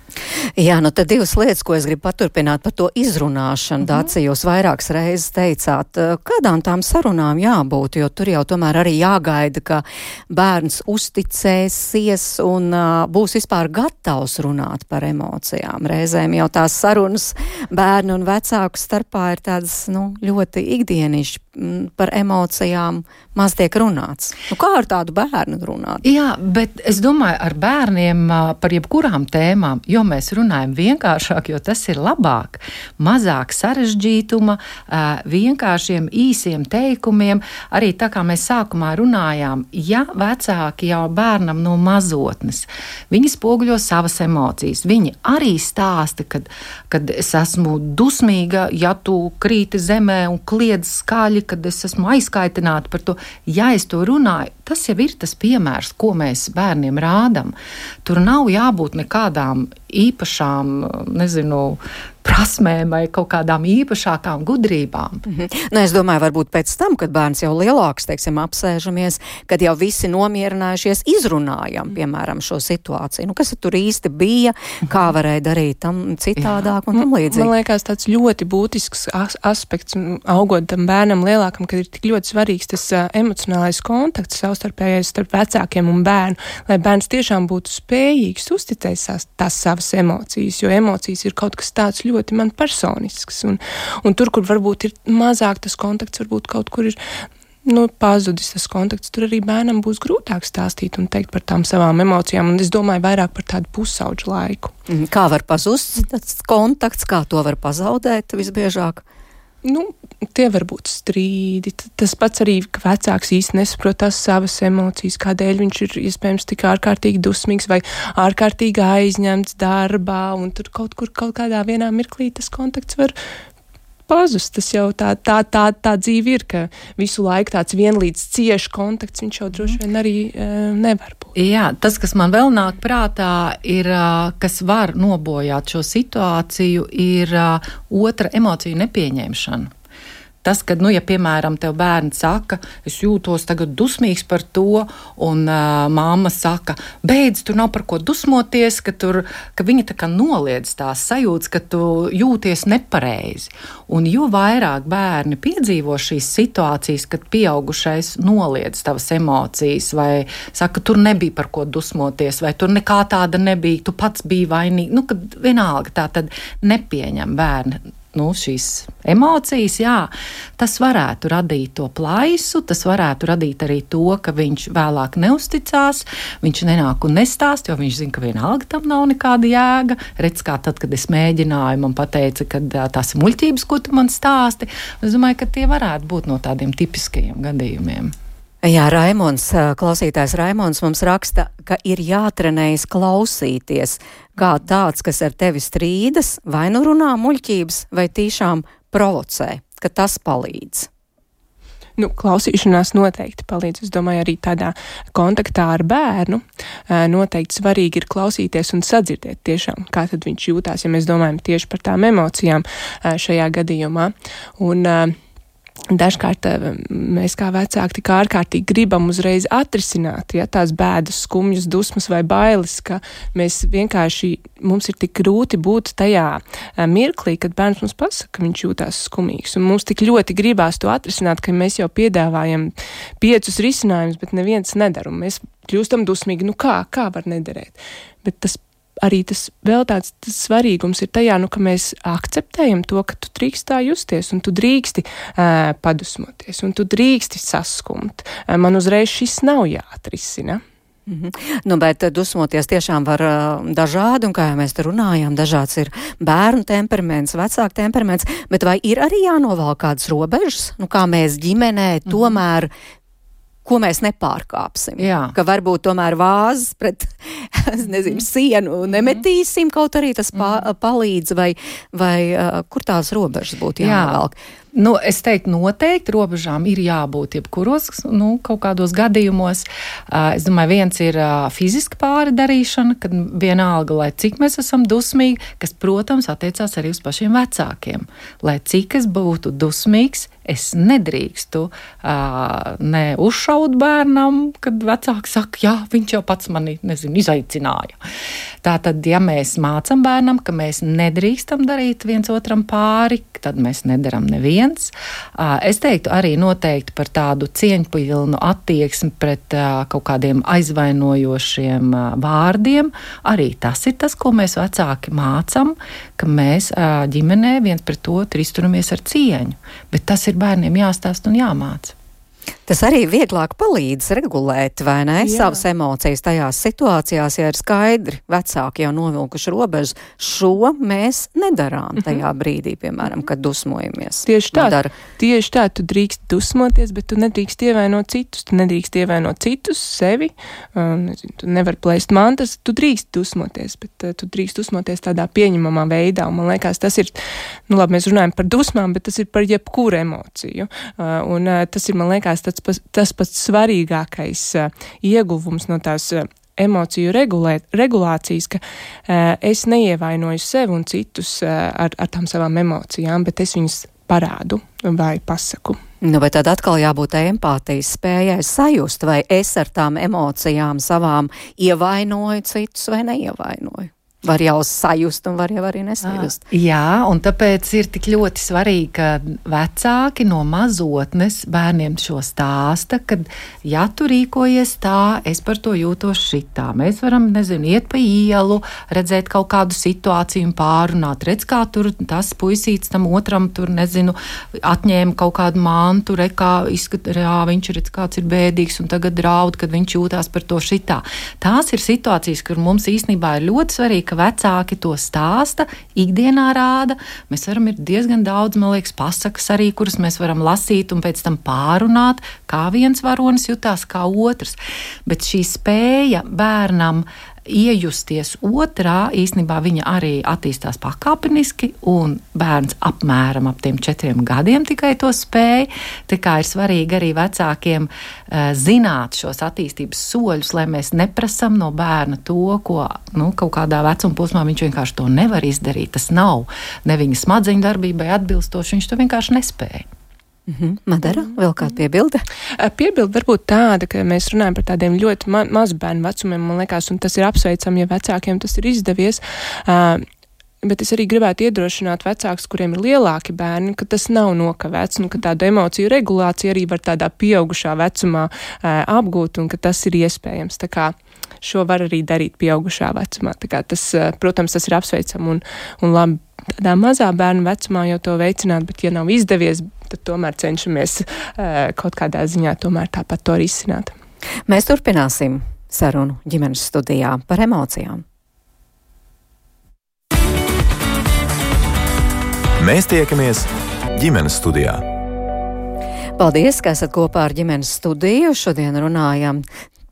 Jā, nu tad divas lietas, ko es gribu paturpināt par to izrunāšanu. Mm -hmm. Dāci, jūs vairākas reizes teicāt, kādām tām sarunām jābūt, jo tur jau tomēr arī jāgaida, ka bērns uzticēsies un uh, būs vispār gatavs runāt par emocijām. Reizēm jau tās sarunas bērnu un vecāku starpā ir tādas, nu, ļoti ikdienišķi par emocijām maz tiek runāts. Nu, kā ar tādu bērnu runāt? Jā, bet es domāju, ar bērniem par jebkurām tēmām, jo jo mēs runājam vienkāršāk, jo tas ir labāk. Mazāk sarežģītuma, vienkāršiem, īsiem teikumiem. Arī tā kā mēs sākumā runājām, ja vecāki jau bērnam no mazotnes, viņi spoguļo savas emocijas. Viņi arī stāsta, kad, kad es esmu dusmīga, ja tu krīti zemē un kliedz skaļi, kad es esmu aizkaitināta par to. Ja es to runāju, tas jau ir tas piemērs, ko mēs bērniem rādām. Tur nav jābūt nekādām īpašām, nezinu, prasmēm vai kaut kādām īpašākām gudrībām. Mm -hmm. nu, es domāju, varbūt pēc tam, kad bērns jau lielāks, teiksim, apsēžamies, kad jau visi nomierinājušies, izrunājam, mm. piemēram, šo situāciju. Nu, kas tur īsti bija, kā varēja darīt tam citādāk un tam līdzīgi. Man liekas, tāds ļoti būtisks as aspekts augot tam bērnam lielākam, kad ir tik ļoti svarīgs tas uh, emocionālais kontakts savstarpējais starp vecākiem un bērnu, lai bērns tiešām būtu spējīgs uzticēt tās savas emocijas, jo emocijas ir kaut kas tāds ļoti ļoti man personisks. Un, un tur, kur varbūt ir mazāk tas kontakts, varbūt kaut kur ir nu, pazudis tas kontakts, tur arī bērnam būs grūtāk stāstīt un teikt par tām savām emocijām. Un es domāju vairāk par tādu pusauģu laiku. Mhm. Kā var pazust tas kontakts, kā to var pazaudēt visbiežāk? Nu, tie var būt strīdi. Tas pats arī, ka vecāks īsti nesaprot tās savas emocijas, kādēļ viņš ir iespējams tik ārkārtīgi dusmīgs vai ārkārtīgi aizņemts darbā, tur kaut kur kaut kādā vienā mirklī tas kontakts var pazust. Tas jau tā, tā, tā, tā dzīve ir, ka visu laiku tāds vienlīdz cieši kontakts viņš jau droši vien arī e, nevar būt. Jā, tas, kas man vēl nāk prātā, ir, kas var nobojāt šo situāciju, ir otra emociju nepieņemšana. Tas, kad, nu, ja, piemēram, tev bērns saka, es jūtos tagad dusmīgs par to, un uh, māma saka, beidz, tur nav par ko dusmoties, ka, tur, ka viņa tā kā noliedz tās sajūtas, ka tu jūties nepareizi. Un jo vairāk bērni piedzīvo šīs situācijas, kad pieaugušais noliedz tavas emocijas, vai saka, tur nebija par ko dusmoties, vai tur nekā tāda nebija, tu pats biji vainīgs, nu, kad vienalga tā tad nepieņem bērni nu, šīs emocijas, jā, tas varētu radīt to plaisu, tas varētu radīt arī to, ka viņš vēlāk neusticās, viņš nenāk un nestāst, jo viņš zina, ka vienalga tam nav nekāda jēga. Redz, kā tad, kad es mēģināju, man pateica, ka tās ir muļķības, ko tu man stāsti. Es domāju, ka tie varētu būt no tādiem tipiskajiem gadījumiem. Jā, Raimons, klausītājs Raimons mums raksta, ka ir jātrenējas klausīties, kā tāds, kas ar tevi strīdas, vai nu runā muļķības, vai tiešām provocē, ka tas palīdz. Nu, klausīšanās noteikti palīdz. Es domāju, arī tādā kontaktā ar bērnu noteikti svarīgi ir klausīties un sadzirdēt tiešām, kā viņš jūtās, ja mēs domājam tieši par tām emocijām šajā gadījumā. Un, Dažkārt eh, mēs kā vecāki tik ārkārtīgi gribam uzreiz atrisināt ja, tās bēdas, skumjas, dusmas vai bailes, ka mēs vienkārši mums ir tik grūti būt tajā eh, mirklī, kad bērns mums pasaka, ka viņš jūtās skumīgs. Un mums tik ļoti gribās to atrisināt, ka mēs jau piedāvājam piecus risinājumus, bet neviens nedara. Mēs kļūstam dusmīgi. Nu kā, kā var nederēt? Bet tas arī tas vēl tāds tas svarīgums ir tajā, nu, ka mēs akceptējam to, ka tu drīkst tā justies, un tu drīksti uh, padusmoties, un tu drīksti saskumt. Uh, man uzreiz šis nav jāatrisina. Mm -hmm. nu, bet dusmoties tiešām var uh, dažādi, un kā jau mēs te runājām, dažāds ir bērnu temperaments, vecāku temperaments, bet vai ir arī jānovalk kādas robežas, nu, kā mēs ģimenē mm -hmm. tomēr ko mēs nepārkāpsim. Jā. Ka varbūt tomēr vāzes pret, [laughs] nezinu, sienu nemetīsim, kaut arī tas pa, mm. palīdz, vai, vai kur tās robežas būtu jānovelk. Jā. Nu, es teiktu, noteikti robežām ir jābūt jebkuros nu, kaut kādos gadījumos. Es domāju, viens ir fiziska pārdarīšana, kad vienalga, lai cik mēs esam dusmīgi, kas, protams, attiecās arī uz pašiem vecākiem. Lai cik es būtu dusmīgs, es nedrīkstu uh, ne uzšaut bērnam, kad vecāki saka, jā, viņš jau pats mani, nezinu, izaicināja. Tātad, ja mēs mācam bērnam, ka mēs nedrīkstam darīt viens otram pāri, tad mēs nedaram nevienu viens. Es teiktu arī noteikti par tādu cieņpilnu attieksmi pret kaut kādiem aizvainojošiem vārdiem. Arī tas ir tas, ko mēs vecāki mācam, ka mēs ģimenē viens pret otru izturamies ar cieņu. Bet tas ir bērniem jāstāst un jāmāca. Tas arī vieglāk palīdz regulēt, vai ne, Jā. savas emocijas tajās situācijās, ja ir skaidri vecāki jau novilkuši robežas. Šo mēs nedarām mhm. tajā brīdī, piemēram, kad dusmojamies. Tieši tā, Nodara. tieši tā, tu drīkst dusmoties, bet tu nedrīkst ievainot citus, tu nedrīkst ievainot citus, sevi, um, nezinu, tu nevar plēst mantas, tu drīkst dusmoties, bet uh, tu drīkst dusmoties tādā pieņemamā veidā, un man liekas, tas ir, nu labi, mēs runājam par dusmām, bet tas ir par jebkuru emociju, uh, un uh, tas ir, man liekas, tas, tas pats svarīgākais uh, ieguvums no tās uh, emociju regulēt, regulācijas, ka uh, es neievainoju sevi un citus uh, ar, ar tām savām emocijām, bet es viņus parādu vai pasaku. Nu, bet tad atkal jābūt empātijas spējai sajust, vai es ar tām emocijām savām ievainoju citus vai neievainoju var jau sajust un var jau arī nesajust. À, jā, un tāpēc ir tik ļoti svarīgi, ka vecāki no mazotnes bērniem šo stāsta, ka, ja tu rīkojies tā, es par to jūtos šitā. Mēs varam, nezinu, iet pa ielu, redzēt kaut kādu situāciju un pārunāt. Redz, kā tur tas puisīts tam otram, tur, nezinu, atņēma kaut kādu mantu, re, kā izskat, jā, viņš redz, kāds ir bēdīgs un tagad draud, kad viņš jūtās par to šitā. Tās ir situācijas, kur mums īstenībā ir ļoti svarīgi, ka vecāki to stāsta, ikdienā rāda. Mēs varam ir diezgan daudz, man liekas, pasakas arī, kuras mēs varam lasīt un pēc tam pārunāt, kā viens varonis jutās, kā otrs. Bet šī spēja bērnam iejusties otrā, īstenībā viņa arī attīstās pakāpeniski, un bērns apmēram ap tiem četriem gadiem tikai to spēja. Tā kā ir svarīgi arī vecākiem uh, zināt šos attīstības soļus, lai mēs neprasam no bērna to, ko nu, kaut kādā vecuma posmā viņš vienkārši to nevar izdarīt. Tas nav ne viņa smadzeņu darbībai atbilstoši, viņš to vienkārši nespēja. Mm -hmm. Madara, vēl kāda piebilde? Piebilde varbūt tāda, ka mēs runājam par tādiem ļoti ma mazu bērnu vecumiem, man liekas, un tas ir apsveicami, ja vecākiem tas ir izdevies. Uh, Bet es arī gribētu iedrošināt vecākus, kuriem ir lielāki bērni, ka tas nav nokavēts un ka tāda emociju regulācija arī var tādā pieaugušā vecumā uh, apgūt un ka tas ir iespējams. Tā kā šo var arī darīt pieaugušā vecumā. Tas, protams, tas ir apsveicami un, un labi tādā mazā bērnu vecumā jau to veicināt, bet ja nav izdevies, tad tomēr cenšamies kaut kādā ziņā tomēr tāpat to risināt. Mēs turpināsim sarunu ģimenes studijā par emocijām. Mēs tiekamies ģimenes studijā. Paldies, ka esat kopā ar ģimenes studiju. Šodien runājam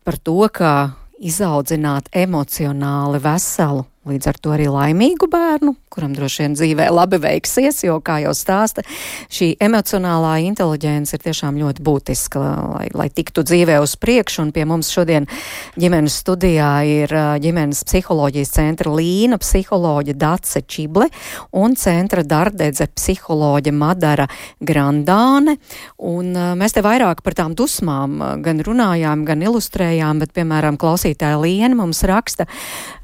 par to, kā izaudzināt emocionāli veselu Līdz ar to arī laimīgu bērnu, kuram droši vien dzīvē labi veiksies, jo, kā jau stāsta, šī emocionālā inteliģence ir tiešām ļoti būtiska, lai, lai tiktu dzīvē uz priekšu. Un pie mums šodien ģimenes studijā ir ģimenes psiholoģijas centra Līna psiholoģa Dace Čible un centra Dardedze psiholoģa Madara Grandāne. Un mēs te vairāk par tām dusmām gan runājām, gan ilustrējām, bet, piemēram, klausītāja Līna mums raksta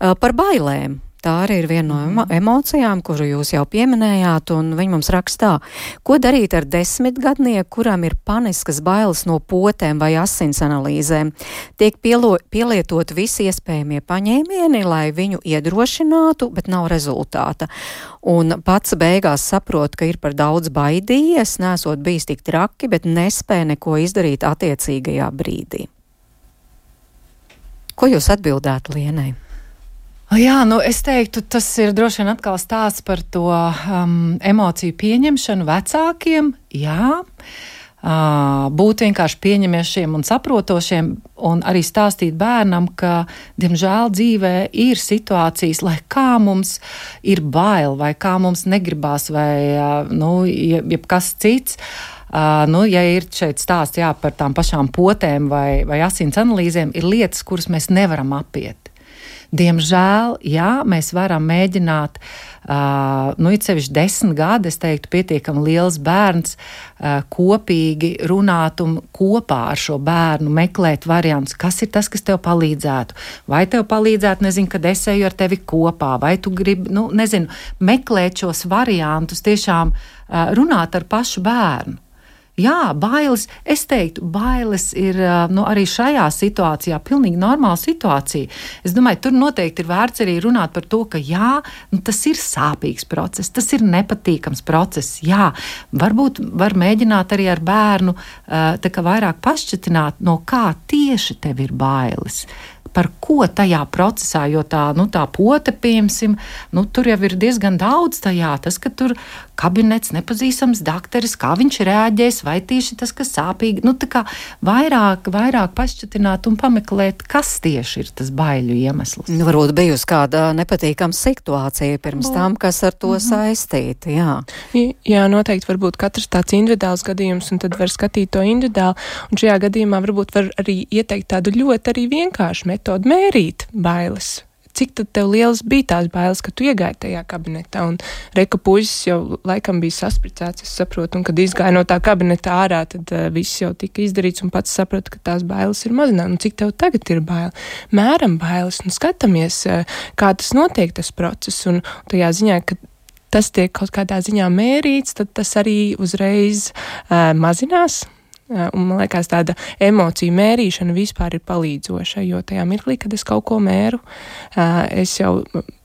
par bailēm. Tā arī ir viena no emo emocijām, kuru jūs jau pieminējāt, un viņi mums rakstā, ko darīt ar desmitgadnieku, kuram ir paniskas bailes no potēm vai asins analīzēm. Tiek pielo, pielietot visi iespējamie paņēmieni, lai viņu iedrošinātu, bet nav rezultāta. Un pats beigās saprot, ka ir par daudz baidījies, nesot bijis tik traki, bet nespēja neko izdarīt attiecīgajā brīdī. Ko jūs atbildētu Lienai? Jā, nu es teiktu, tas ir droši vien atkal stāsts par to um, emociju pieņemšanu vecākiem. Jā. Uh, būt vienkārši pieņemiešiem un saprotošiem, un arī stāstīt bērnam, ka, diemžēl, dzīvē ir situācijas, lai kā mums ir bail, vai kā mums negribās, vai uh, nu, jebkas cits. Uh, nu, ja ir šeit stāsts jā, par tām pašām potēm vai, vai asins analīzēm, ir lietas, kuras mēs nevaram apiet. Diemžēl, jā, mēs varam mēģināt, uh, nu, it sevišķi desmit gadi, es teiktu, pietiekami liels bērns, uh, kopīgi runāt un kopā ar šo bērnu meklēt variantus, kas ir tas, kas tev palīdzētu. Vai tev palīdzētu, nezinu, kad es eju ar tevi kopā, vai tu gribi, nu, nezinu, meklēt šos variantus, tiešām uh, runāt ar pašu bērnu. Jā, bailes, es teiktu, bailes ir nu, arī šajā situācijā pilnīgi normāla situācija. Es domāju, tur noteikti ir vērts arī runāt par to, ka jā, nu, tas ir sāpīgs process, tas ir nepatīkams process. Jā, varbūt var mēģināt arī ar bērnu vairāk pašķitināt, no kā tieši tev ir bailes par ko tajā procesā, jo tā, nu, tā pote, piemēram, nu, tur jau ir diezgan daudz tajā. Tas, ka tur kabinets, nepazīstams dakteris, kā viņš reaģēs, vai tieši tas, kas sāpīgi, nu, tā kā vairāk, vairāk pašķitināt un pameklēt, kas tieši ir tas baiļu iemesls. Nu, varbūt bijusi kāda nepatīkama situācija pirms tam, kas ar to mm -hmm. saistīta, jā. Jā, noteikti varbūt katrs tāds individuāls gadījums, un tad var skatīt to individuāli, un šajā gadījumā varbūt var arī ieteikt tādu ļoti arī vienkāršu metodu mērīt bailes cik tev liels bija tās bailes, ka tu iegāji tajā kabinetā. Un reka puisis jau laikam bija saspricēts, es saprotu, un kad izgāja no tā kabineta ārā, tad uh, viss jau tika izdarīts un pats saprata, ka tās bailes ir mazināmas. Un cik tev tagad ir bail? Mēram bailes un skatāmies, uh, kā tas notiek, tas process. Un tajā ziņā, ka tas tiek kaut kādā ziņā mērīts, tad tas arī uzreiz uh, mazinās Un man liekas, tāda emociju mērīšana vispār ir palīdzoša, jo tajā mirklī, kad es kaut ko mēru, es jau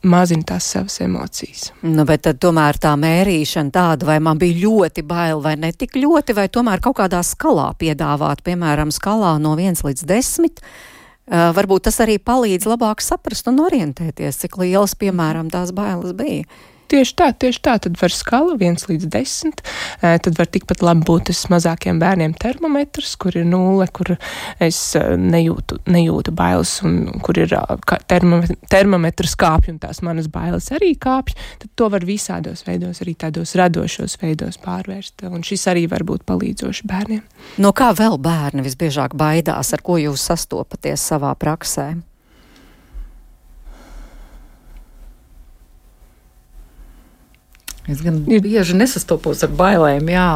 mazinu tās savas emocijas. Nu, bet tad tomēr tā mērīšana tāda, vai man bija ļoti bail vai ne tik ļoti, vai tomēr kaut kādā skalā piedāvāt, piemēram, skalā no 1 līdz 10. Uh, varbūt tas arī palīdz labāk saprast un orientēties, cik lielas, piemēram, tās bailes bija. Tieši tā, tieši tā. Tad var skala 1 līdz 10. Tad var tikpat labi būt tas mazākiem bērniem termometrs, kur ir nulle, kur es nejūtu, nejūtu bailes, un kur ir termometrs kāpj, un tās manas bailes arī kāpj. Tad to var visādos veidos, arī tādos radošos veidos pārvērst. Un šis arī var būt palīdzoši bērniem. No kā vēl bērni visbiežāk baidās, ar ko jūs sastopaties savā praksē? Es gan bieži nesastopos ar bailēm, jā.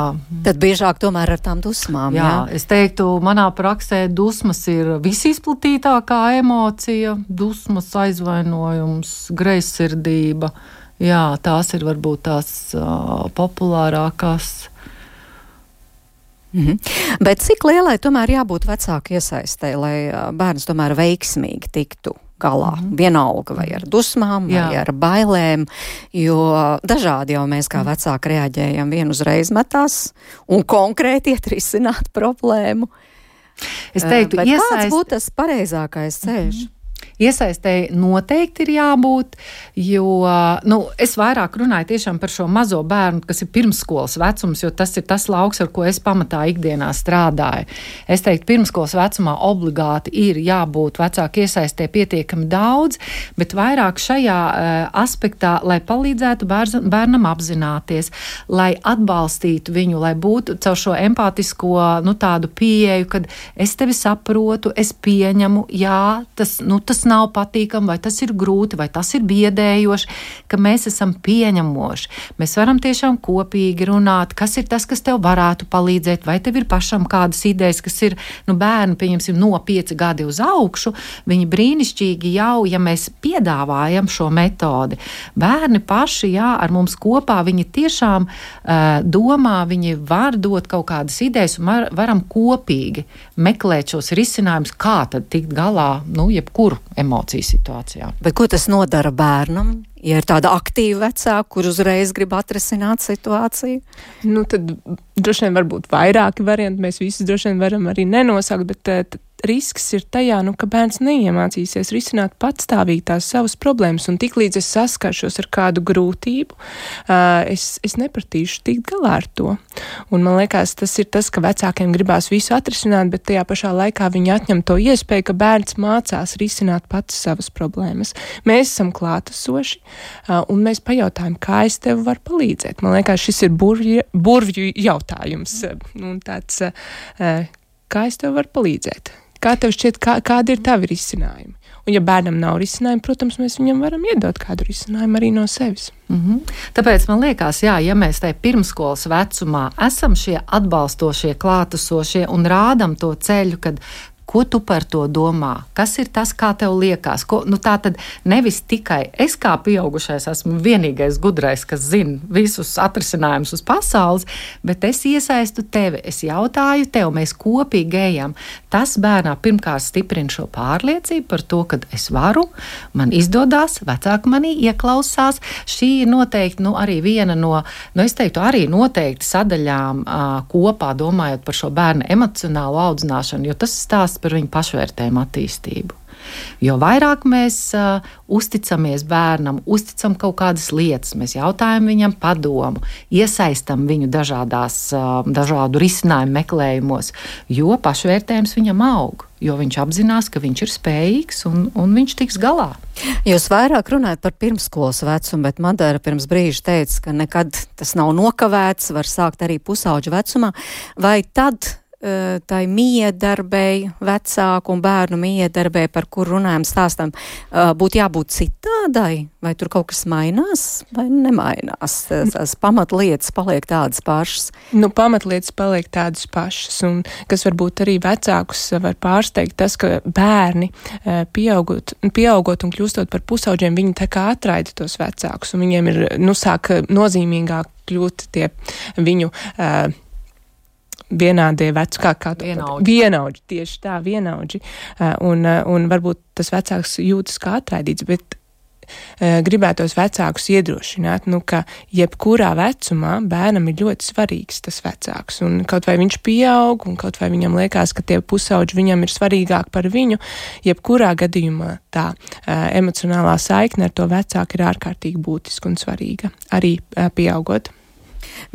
Tad biežāk tomēr ar tām dusmām. Jā, jā. es teiktu, manā praksē dusmas ir visizplatītākā emocija, dusmas, aizvainojums, greizsirdība. Jā, tās ir varbūt tās uh, populārākās. Mm -hmm. Bet cik lielai tomēr jābūt vecāku iesaistē, lai bērns tomēr veiksmīgi tiktu galā. Mm -hmm. Vienalga vai ar dusmām, Jā. vai ar bailēm, jo dažādi jau mēs kā vecāki reaģējam vienu uzreiz metās un konkrēti iet risināt [laughs] problēmu. Es teiktu, iesaist... kāds būtu tas pareizākais ceļš? Mm -hmm. Iesaistēji noteikti ir jābūt, jo nu, es vairāk runāju par šo mazo bērnu, kas ir pirmsskolas vecums, jo tas ir tas lauks, ar ko es pamatā ikdienā strādāju. Es teiktu, pirmsskolas vecumā obligāti ir jābūt vecāku iesaistē pietiekami daudz, bet vairāk šajā uh, aspektā, lai palīdzētu bērz, bērnam apzināties, lai atbalstītu viņu, lai būtu caur šo empātisko nu, pieeju, kad es tevi saprotu, es pieņemu, jā, tas, nu, tas nav patīkami, vai tas ir grūti, vai tas ir biedējoši, ka mēs esam pieņemoši. Mēs varam tiešām kopīgi runāt, kas ir tas, kas tev varētu palīdzēt, vai tev ir pašam kādas idejas, kas ir nu, bērni, pieņemsim, no pieci gadi uz augšu. Viņi brīnišķīgi jau, ja mēs piedāvājam šo metodi. Bērni paši, jā, ar mums kopā, viņi tiešām uh, domā, viņi var dot kaut kādas idejas un var, varam kopīgi meklēt šos risinājumus, kā tad tikt galā, nu, jebkuru emociju situācijā. Bet ko tas nodara bērnam? Ja ir tāda aktīva vecāka, kur uzreiz grib atrisināt situāciju, nu, tad droši vien var būt vairāki varianti. Mēs visus droši vien varam arī nenosaukt, bet eh, risks ir tajā, nu, ka bērns neiemācīsies risināt patstāvīgi tās savas problēmas, un tiklīdz es saskaršos ar kādu grūtību, es, es nepratīšu tikt galā ar to. Un man liekas, tas ir tas, ka vecākiem gribās visu atrisināt, bet tajā pašā laikā viņi atņem to iespēju, ka bērns mācās risināt pats savas problēmas. Mēs esam klātesoši, un mēs pajautājam, kā es tev varu palīdzēt. Man liekas, šis ir burvju, burvju jautājums. Un tāds, kā es tev varu palīdzēt? Kā tev šķiet, kā, kādi ir tavi risinājumi? Un, ja bērnam nav risinājumu, protams, mēs viņam varam iedot kādu risinājumu arī no sevis. Mm -hmm. Tāpēc man liekas, jā, ja mēs tajā pirmskolas vecumā esam šie atbalstošie, klātesošie un rādam to ceļu, kad Ko tu par to domā? Kas ir tas, kā tev liekas? Ko, nu, tā tad nevis tikai es kā pieaugušais esmu vienīgais gudrais, kas zina visus atrisinājumus uz pasaules, bet es iesaistu tevi, es jautāju tev, mēs kopīgi ejam. Tas bērnā pirmkārt stiprina šo pārliecību par to, ka es varu, man izdodas, vecāki manī ieklausās. Šī ir noteikti nu, arī viena no, nu, es teiktu, arī noteikti sadaļām uh, kopā domājot par šo bērnu emocionālo audzināšanu, jo tas stāsta stāsts par viņu pašvērtējumu attīstību. Jo vairāk mēs uh, uzticamies bērnam, uzticam kaut kādas lietas, mēs jautājam viņam padomu, iesaistam viņu dažādās, uh, dažādu risinājumu meklējumos, jo pašvērtējums viņam aug. Jo viņš apzinās, ka viņš ir spējīgs un, un viņš tiks galā. Jūs vairāk runājat par pirmsskolas vecumu, bet Madara pirms brīža teica, ka nekad tas nav nokavēts, var sākt arī pusauģa vecumā. Vai tad tai miedarbei, vecāku un bērnu miedarbei, par kur runājam, stāstam, eh, būtu jābūt citādai, vai tur kaut kas mainās, vai nemainās? Tās pamatlietas paliek tādas pašas. Nu, pamatlietas paliek tādas pašas, un kas varbūt arī vecākus var pārsteigt, tas, ka bērni eh, pieaugot, pieaugot un kļūstot par pusauģiem, viņi tā kā atraida tos vecākus, un viņiem ir, nu, sāk nozīmīgāk kļūt tie viņu uh, vienādie veci, kā, kā vienaudži. vienaudži. Tieši tā, vienaudži. Uh, un, uh, un varbūt tas vecāks jūtas kā atraidīts, bet uh, gribētos vecākus iedrošināt, nu, ka jebkurā vecumā bērnam ir ļoti svarīgs tas vecāks. Un kaut vai viņš pieaug, un kaut vai viņam liekas, ka tie pusauģi viņam ir svarīgāk par viņu, jebkurā gadījumā tā emocionālā saikne ar to vecāku ir ārkārtīgi būtiska un svarīga arī pieaugot.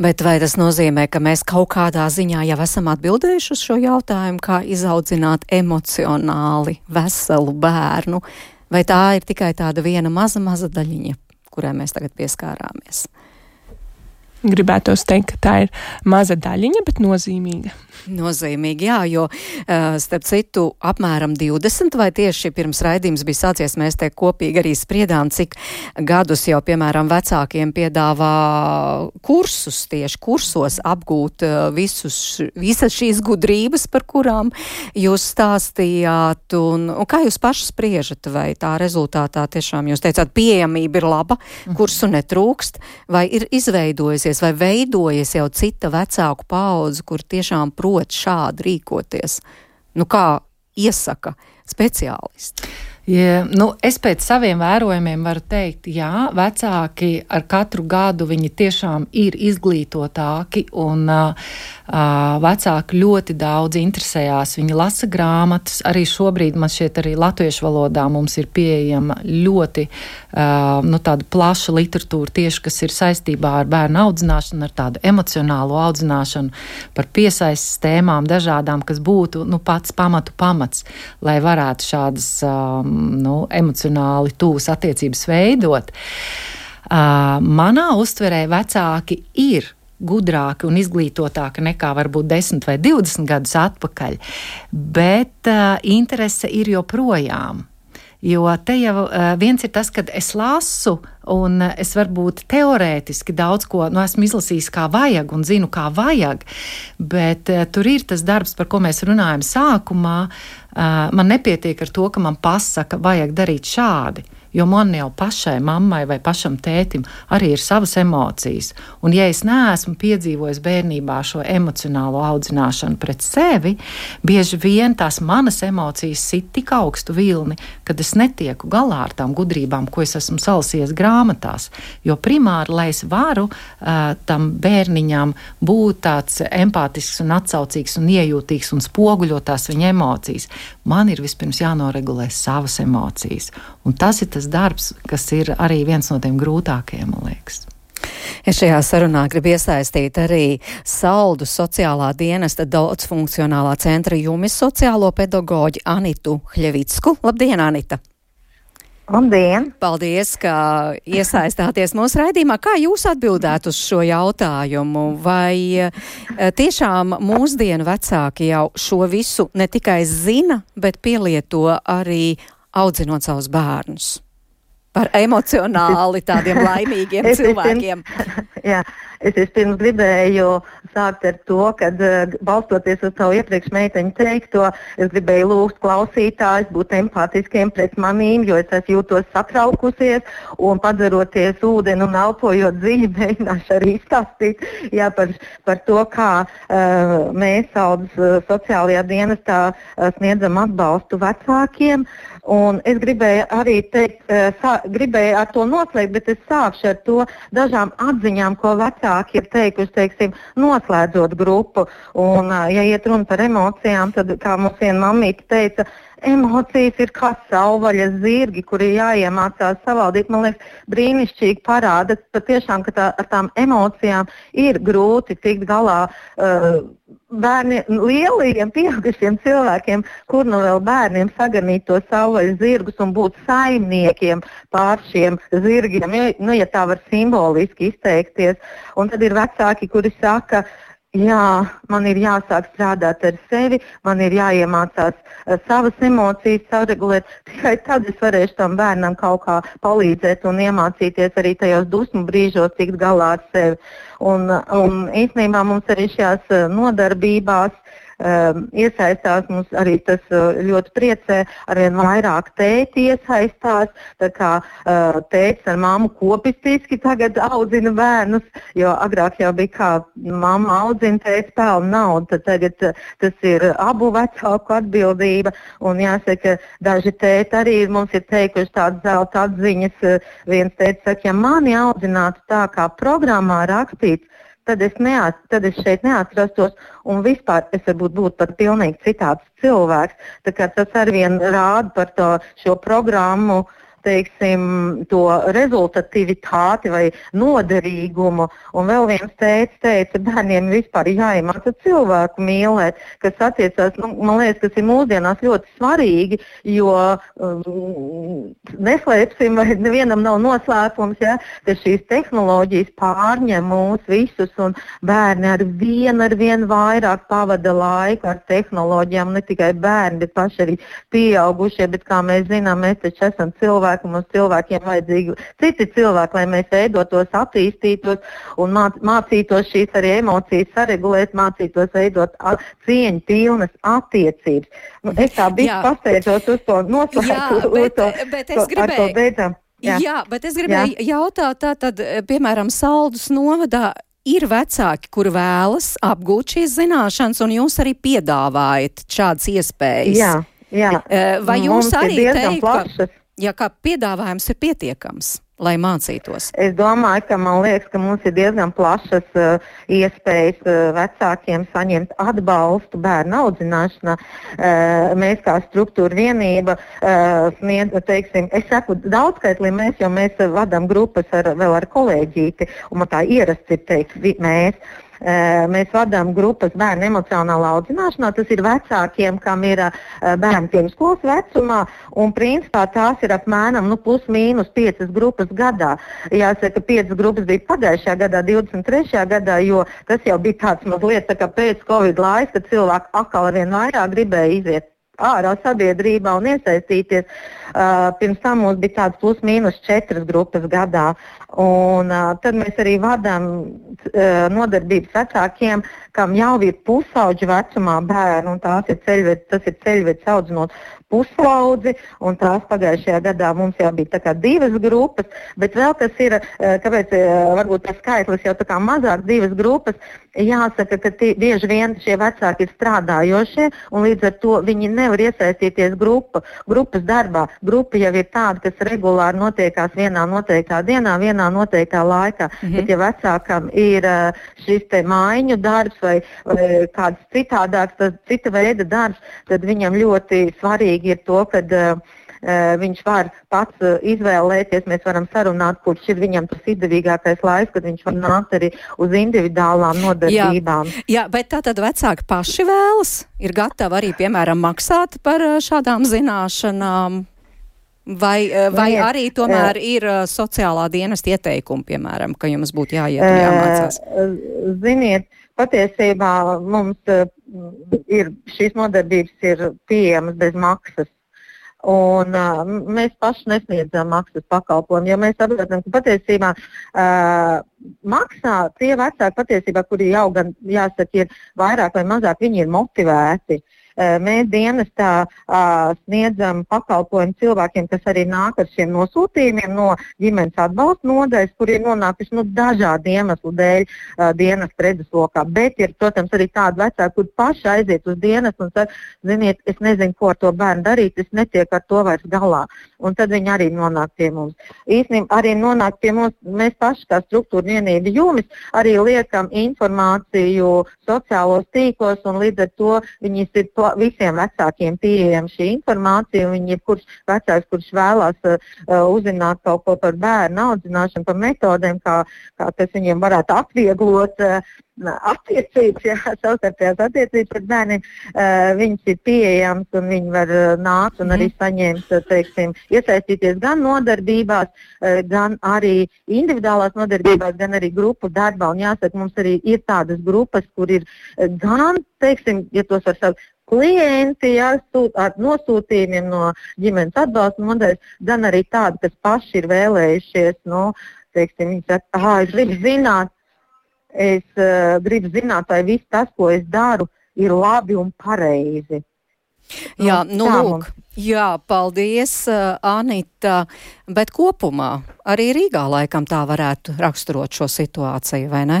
Bet vai tas nozīmē, ka mēs kaut kādā ziņā jau esam atbildējuši uz šo jautājumu, kā izaudzināt emocionāli veselu bērnu, vai tā ir tikai tāda viena maza, maza daļiņa, kurai mēs tagad pieskārāmies? Gribētos teikt, ka tā ir maza daļiņa, bet nozīmīga. Nozīmīgi, jā, jo starp citu apmēram 20 vai tieši pirms raidījums bija sācies, mēs te kopīgi arī spriedām, cik gadus jau, piemēram, vecākiem piedāvā kursus, tieši kursos apgūt visus, visas šīs gudrības, par kurām jūs stāstījāt, un, un kā jūs paši spriežat, vai tā rezultātā tiešām jūs teicāt, pieejamība ir laba, kursu netrūkst, vai ir izveidojusies rīkoties, vai veidojas jau cita vecāku paudze, kur tiešām prot šādi rīkoties? Nu, kā iesaka speciālisti? Ja, nu, es pēc saviem vērojumiem varu teikt, jā, vecāki ar katru gadu viņi tiešām ir izglītotāki un uh, vecāki ļoti daudz interesējās. Viņi lasa grāmatas. Arī šobrīd man šķiet, arī latviešu valodā mums ir pieejama ļoti nu, plaša literatūra tieši, kas ir saistībā ar bērnu audzināšanu, ar tādu emocionālo audzināšanu, par piesaistes tēmām dažādām, kas būtu nu, pats pamatu pamats, lai varētu šādas nu, emocionāli tūs attiecības veidot. Manā uztverē vecāki ir gudrāki un izglītotāki nekā varbūt 10 vai 20 gadus atpakaļ, bet uh, interese ir joprojām. Jo te jau uh, viens ir tas, ka es lasu, un es varbūt teorētiski daudz ko nu, esmu izlasījis, kā vajag, un zinu, kā vajag. Bet uh, tur ir tas darbs, par ko mēs runājam sākumā. Man nepietiek ar to, ka man pasaka, vajag darīt šādi jo man jau pašai mammai vai pašam tētim arī ir savas emocijas. Un, ja es neesmu piedzīvojis bērnībā šo emocionālo audzināšanu pret sevi, bieži vien tās manas emocijas sit tik augstu vilni, kad es netieku galā ar tām gudrībām, ko es esmu salasījis grāmatās. Jo primāri, lai es varu uh, tam bērniņam būt tāds empātisks un atsaucīgs un iejūtīgs un spoguļotās viņa emocijas, man ir vispirms jānoregulē savas emocijas. Un tas ir tas darbs, kas ir arī viens no tiem grūtākajiem, man liekas. Es šajā sarunā gribu iesaistīt arī saldu sociālā dienesta daudzfunkcionālā centra jumis sociālo pedagoģi Anitu Hļevicku. Labdien, Anita! Labdien! Paldies, ka iesaistāties mūsu raidījumā. Kā jūs atbildētu uz šo jautājumu? Vai eh, tiešām mūsdienu vecāki jau šo visu ne tikai zina, bet pielieto arī audzinot savus bērnus? Par emocionāli tādiem laimīgiem cilvēkiem. [laughs] Jā, es vispirms gribēju sākt ar to, ka uh, balstoties uz savu iepriekš meiteņu teikto, es gribēju lūgt klausītājus būt empātiskiem pret manīm, jo es esmu jūtos satraukusies un padzeroties ūdeni un elpojot dziļi, [laughs] mēģināšu arī izstāstīt jā, par, par to, kā uh, mēs saudas uh, sociālajā dienestā uh, sniedzam atbalstu vecākiem. Uh, Un es gribēju arī teikt, eh, sā, gribēju ar to noslēgt, bet es sākšu ar to dažām atziņām, ko vecāki ir teikuši, teiksim, noslēdzot grupu. Un, eh, ja iet runa par emocijām, tad, kā mums viena mamīte teica, emocijas ir kā savvaļas zirgi, kuri jāiemācās savaldīt. Man liekas, brīnišķīgi parāda patiešām, ka tā, ar tām emocijām ir grūti tikt galā. Uh, bērniem, lieliem, pieaugušiem cilvēkiem, kur nu vēl bērniem saganīt to savvaļas zirgus un būt saimniekiem pār šiem zirgiem, ja, nu, ja tā var simboliski izteikties. Un tad ir vecāki, kuri saka, Jā, man ir jāsāk strādāt ar sevi, man ir jāiemācās uh, savas emocijas saregulēt. [laughs] Tikai tad es varēšu tam bērnam kaut kā palīdzēt un iemācīties arī tajos dusmu brīžos tikt galā ar sevi. Un, un īstenībā mums arī šajās uh, nodarbībās um, iesaistās. Mums arī tas uh, ļoti priecē. Arvien vairāk tēti iesaistās. Tā kā uh, tētis ar mammu kopistiski tagad audzina bērnus, jo agrāk jau bija kā mamma audzina, tētis pelna naudu. Tagad uh, tas ir abu vecāku atbildība. Un jāsaka, daži tēti arī mums ir teikuši tādas zelta atziņas. Viens tētis saka, ja mani audzinātu tā, kā programmā rakstīts, tad es, neat, tad es šeit neatrastos un vispār es varbūt būtu pat pilnīgi citāds cilvēks. Tas arī vien rāda par to, šo programmu uh, teiksim, to rezultatīvitāti vai noderīgumu. Un vēl viens teica, teica bērniem vispār jāiemāca cilvēku mīlēt, kas attiecās, nu, man liekas, kas ir mūsdienās ļoti svarīgi, jo um, neslēpsim, vai nevienam nav noslēpums, ja, ka šīs tehnoloģijas pārņem mūs visus un bērni ar vienu ar vien vairāk pavada laiku ar tehnoloģijām, ne tikai bērni, bet paši arī pieaugušie, bet kā mēs zinām, mēs taču esam cilvēki cilvēku, mums cilvēkiem vajadzīgi citi cilvēki, lai mēs veidotos, attīstītos un māc, mācītos šīs arī emocijas saregulēt, mācītos veidot cieņu pilnas attiecības. Nu, es tā biju pasteidzos uz to noslēgt, uz to, bet es gribēju, ar to beidzam. Jā. Jā, bet es gribēju Jā. jautāt, tā tad, piemēram, Saldus novadā ir vecāki, kur vēlas apgūt šīs zināšanas, un jūs arī piedāvājat šādas iespējas. Jā, jā. Vai jūs Mums ir arī diezgan teikt, ka, plašas. Ja, ka piedāvājums ir pietiekams, lai mācītos? Es domāju, ka liekas, ka mums ir diezgan plašas uh, iespējas uh, vecākiem saņemt atbalstu bērnu audzināšanā. Uh, mēs kā struktūra vienība uh, sniedz, teiksim, es saku daudzskaitlī mēs, jo mēs uh, vadām grupas ar, vēl ar kolēģīti, un man tā ierasts ir teikt vi, mēs. Mēs vadām grupas bērnu emocionālā audzināšanā. Tas ir vecākiem, kam ir bērni pirmskolas vecumā, un principā tās ir apmēram nu, plus mīnus piecas grupas gadā. Jāsaka, piecas grupas bija pagājušajā gadā, 23. gadā, jo tas jau bija tāds mazliet tā pēc Covid laika, kad cilvēki atkal ar vien vairāk gribēja iziet ārā sabiedrībā un iesaistīties. Uh, pirms tam mums bija tādas plus mīnus četras grupas gadā. Un, uh, tad mēs arī vadām uh, nodarbības vecākiem, kam jau ir pusauģu vecumā bērni, un ir ceļved, tas ir ceļvedis audzinot pusaudzi, un tās pagājušajā gadā mums jau bija divas grupas, bet vēl kas ir, uh, kāpēc uh, varbūt tas skaitlis jau tā kā mazāk divas grupas, jāsaka, ka tie, bieži vien šie vecāki ir strādājošie, un līdz ar to viņi nevar iesaistīties grupa, grupas darbā. Grupa jau ir tāda, kas regulāri notiekās vienā noteiktā dienā, vienā noteiktā laikā. Mm -hmm. Bet, ja vecākam ir uh, šis te mājiņu darbs vai, vai kāds citādāks, cita veida darbs, tad viņam ļoti svarīgi ir to, ka uh, viņš var pats uh, izvēlēties, mēs varam sarunāt, kurš ir viņam tas izdevīgākais laiks, kad viņš var nākt arī uz individuālām nodarbībām. Jā, jā bet tā tad vecāki paši vēlas, ir gatavi arī, piemēram, maksāt par šādām zināšanām. Vai, vai Nē, arī tomēr ir uh, sociālā dienesta ieteikumi, piemēram, ka jums būtu jāiet un jāmācās? Ziniet, patiesībā mums uh, ir šīs nodarbības ir pieejamas bez maksas. Un, uh, mēs paši nesniedzam maksas pakalpojumu, jo mēs saprotam, ka patiesībā uh, maksā tie vecāki, patiesībā, kuri jau gan, jāsaka, ir vairāk vai mazāk, viņi ir motivēti. Uh, mēs dienestā sniedzam pakalpojumu cilvēkiem, kas arī nāk ar šiem nosūtījumiem no ģimenes atbalsta nodaļas, kur ir nonākuši nu, dažādu iemeslu dēļ dienas redzeslokā. Bet ir, protams, arī tādi vecāki, kur paši aiziet uz dienas un saka, ziniet, es nezinu, ko ar to bērnu darīt, es netieku ar to vairs galā. Un tad viņi arī nonāk pie mums. Īstenībā arī nonāk pie mums, mēs paši kā struktūra vienība jūmis arī liekam informāciju sociālos tīklos un līdz ar to viņas ir visiem vecākiem pieejama šī informācija. un Viņi ir kurš vecāks, kurš vēlās uh, uzzināt kaut ko par bērnu audzināšanu, par metodēm, kā, kā tas viņiem varētu atvieglot uh, attiecības, jā, [laughs] savstarpējās attiecības ar bērniem, uh, viņas ir pieejamas un viņi var uh, nākt un arī saņemt, uh, teiksim, iesaistīties gan nodarbībās, uh, gan arī individuālās nodarbībās, gan arī grupu darbā. Un jāsaka, mums arī ir tādas grupas, kur ir uh, gan, teiksim, ja tos var saukt, klienti jā, sūt, ar nosūtījumiem no ģimenes atbalsta nodaļas, gan arī tādi, kas paši ir vēlējušies, nu, teiksim, viņi saka, ah, es gribu zināt, es uh, gribu zināt, vai viss tas, ko es daru, ir labi un pareizi. Jā, nu, tā lūk, jā, paldies, uh, Anita. Bet kopumā arī Rīgā laikam tā varētu raksturot šo situāciju, vai ne?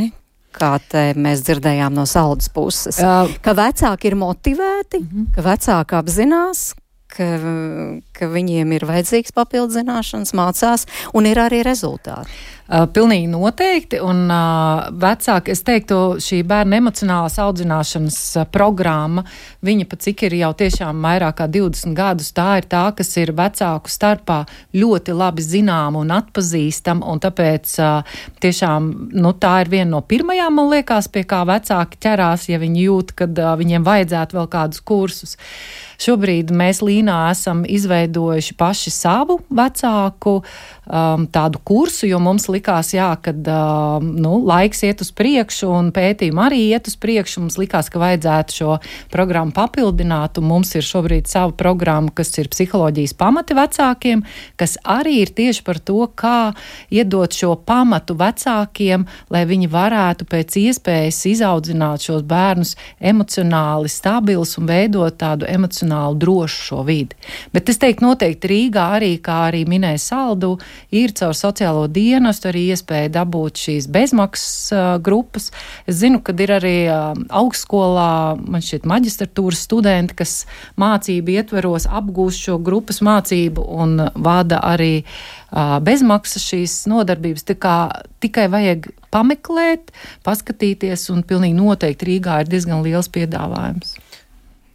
Kā mēs dzirdējām no saldas puses. Jā. Ka vecāki ir motivēti, ka vecāki apzinās, ka, ka viņiem ir vajadzīgs papildu zināšanas, mācās, un ir arī rezultāti. Uh, pilnīgi noteikti. Un uh, vecāki, es teiktu, šī bērna emocionālās audzināšanas uh, programma, viņa pat cik ir jau tiešām vairāk kā 20 gadus, tā ir tā, kas ir vecāku starpā ļoti labi zināma un atpazīstama, un tāpēc tiešām, nu, tā ir viena no pirmajām, man liekas, pie kā vecāki ķerās, ja viņi jūt, kad viņiem vajadzētu vēl kādus kursus. Šobrīd mēs Līnā esam izveidojuši paši savu vecāku um, tādu kursu, jo mums likās, jā, kad um, nu, laiks iet uz priekšu un pētījumi arī iet uz priekšu. Mums likās, ka vajadzētu šo programmu papildināt, un mums ir šobrīd sava programma, kas ir psiholoģijas pamati vecākiem, kas arī ir tieši par to, kā iedot šo pamatu vecākiem, lai viņi varētu pēc iespējas izaudzināt šos bērnus emocionāli stabilus un veidot tādu emocionāli drošu šo vidi. Bet es teiktu, noteikti Rīgā arī, kā arī minēja Saldu, ir caur sociālo dienestu dienestu arī iespēja dabūt šīs bezmaksas grupas. Es zinu, ka ir arī augstskolā, man šķiet, maģistratūras studenti, kas mācību ietveros apgūst šo grupas mācību un vada arī bezmaksas šīs nodarbības. Tā kā tikai vajag pameklēt, paskatīties, un pilnīgi noteikti Rīgā ir diezgan liels piedāvājums.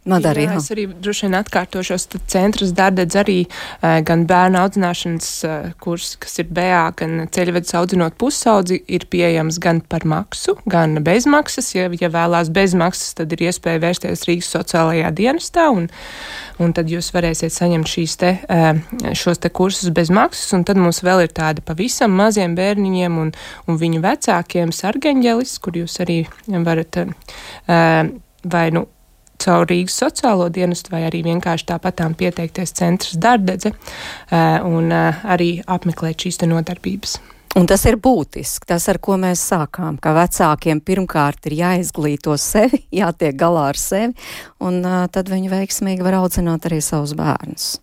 Madara, jā. Es arī droši vien atkārtošos, tad centrs dardedz arī uh, gan bērnu audzināšanas uh, kurs, kas ir BA, gan ceļvedus audzinot pusaudzi, ir pieejams gan par maksu, gan bez maksas. Ja, ja vēlās bez maksas, tad ir iespēja vērsties Rīgas sociālajā dienestā, un, un tad jūs varēsiet saņemt šīs te, uh, šos te kursus bez maksas, un tad mums vēl ir tādi pavisam maziem bērniņiem un, un viņu vecākiem sargeņģelis, kur jūs arī varat vai nu caur Rīgas sociālo dienestu vai arī vienkārši tāpatām pieteikties centrs dardedze eh, un eh, arī apmeklēt šīs nodarbības. Un tas ir būtiski, tas, ar ko mēs sākām, ka vecākiem pirmkārt ir jāizglīto sevi, [laughs] jātiek galā ar sevi, un uh, tad viņi veiksmīgi var audzināt arī savus bērnus.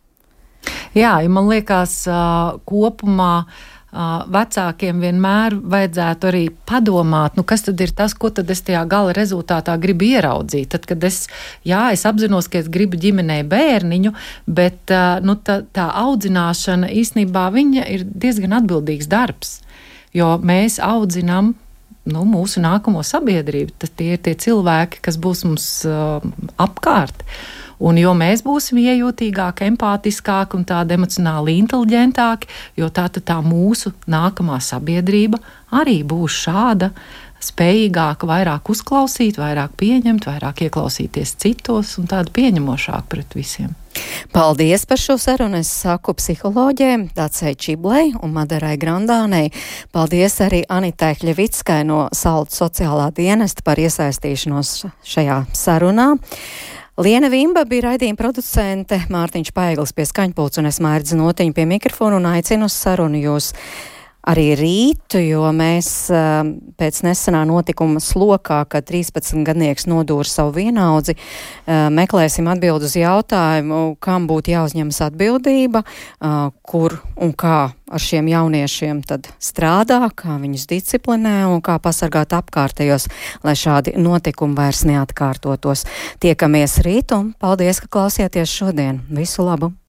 Jā, ja man liekas, uh, kopumā uh, vecākiem vienmēr vajadzētu arī padomāt, nu, kas tad ir tas, ko tad es tajā gala rezultātā gribu ieraudzīt. Tad, kad es, jā, es apzinos, ka es gribu ģimenei bērniņu, bet nu, tā, tā audzināšana īstenībā ir diezgan atbildīgs darbs, jo mēs audzinām nu, mūsu nākamo sabiedrību. Tad tie ir tie cilvēki, kas būs mums uh, apkārt. Un jo mēs būsim iejūtīgāki, empātiskāki un tādi emocionāli inteliģentāki, jo tā tad tā mūsu nākamā sabiedrība arī būs šāda spējīgāka, vairāk uzklausīt, vairāk pieņemt, vairāk ieklausīties citos un tāda pieņemošāka pret visiem. Paldies par šo sarunu. Es saku psiholoģiem Dacei Čiblei un Madarai Grandānei. Paldies arī Anitai Hļevickai no Saltu sociālā dienesta par iesaistīšanos šajā sarunā. Liena Vimba bija raidījuma producente, Mārtiņš Paigls pie skaņpults un es mērķi notiņu pie mikrofonu un aicinu uz sarunu jūs arī rītu, jo mēs pēc nesenā notikuma slokā, kad 13-gadnieks nodūra savu vienaudzi, meklēsim atbildu uz jautājumu, kam būtu jāuzņemas atbildība, kur un kā ar šiem jauniešiem tad strādā, kā viņus disciplinē un kā pasargāt apkārtējos, lai šādi notikumi vairs neatkārtotos. Tiekamies rīt un paldies, ka klausieties šodien. Visu labu!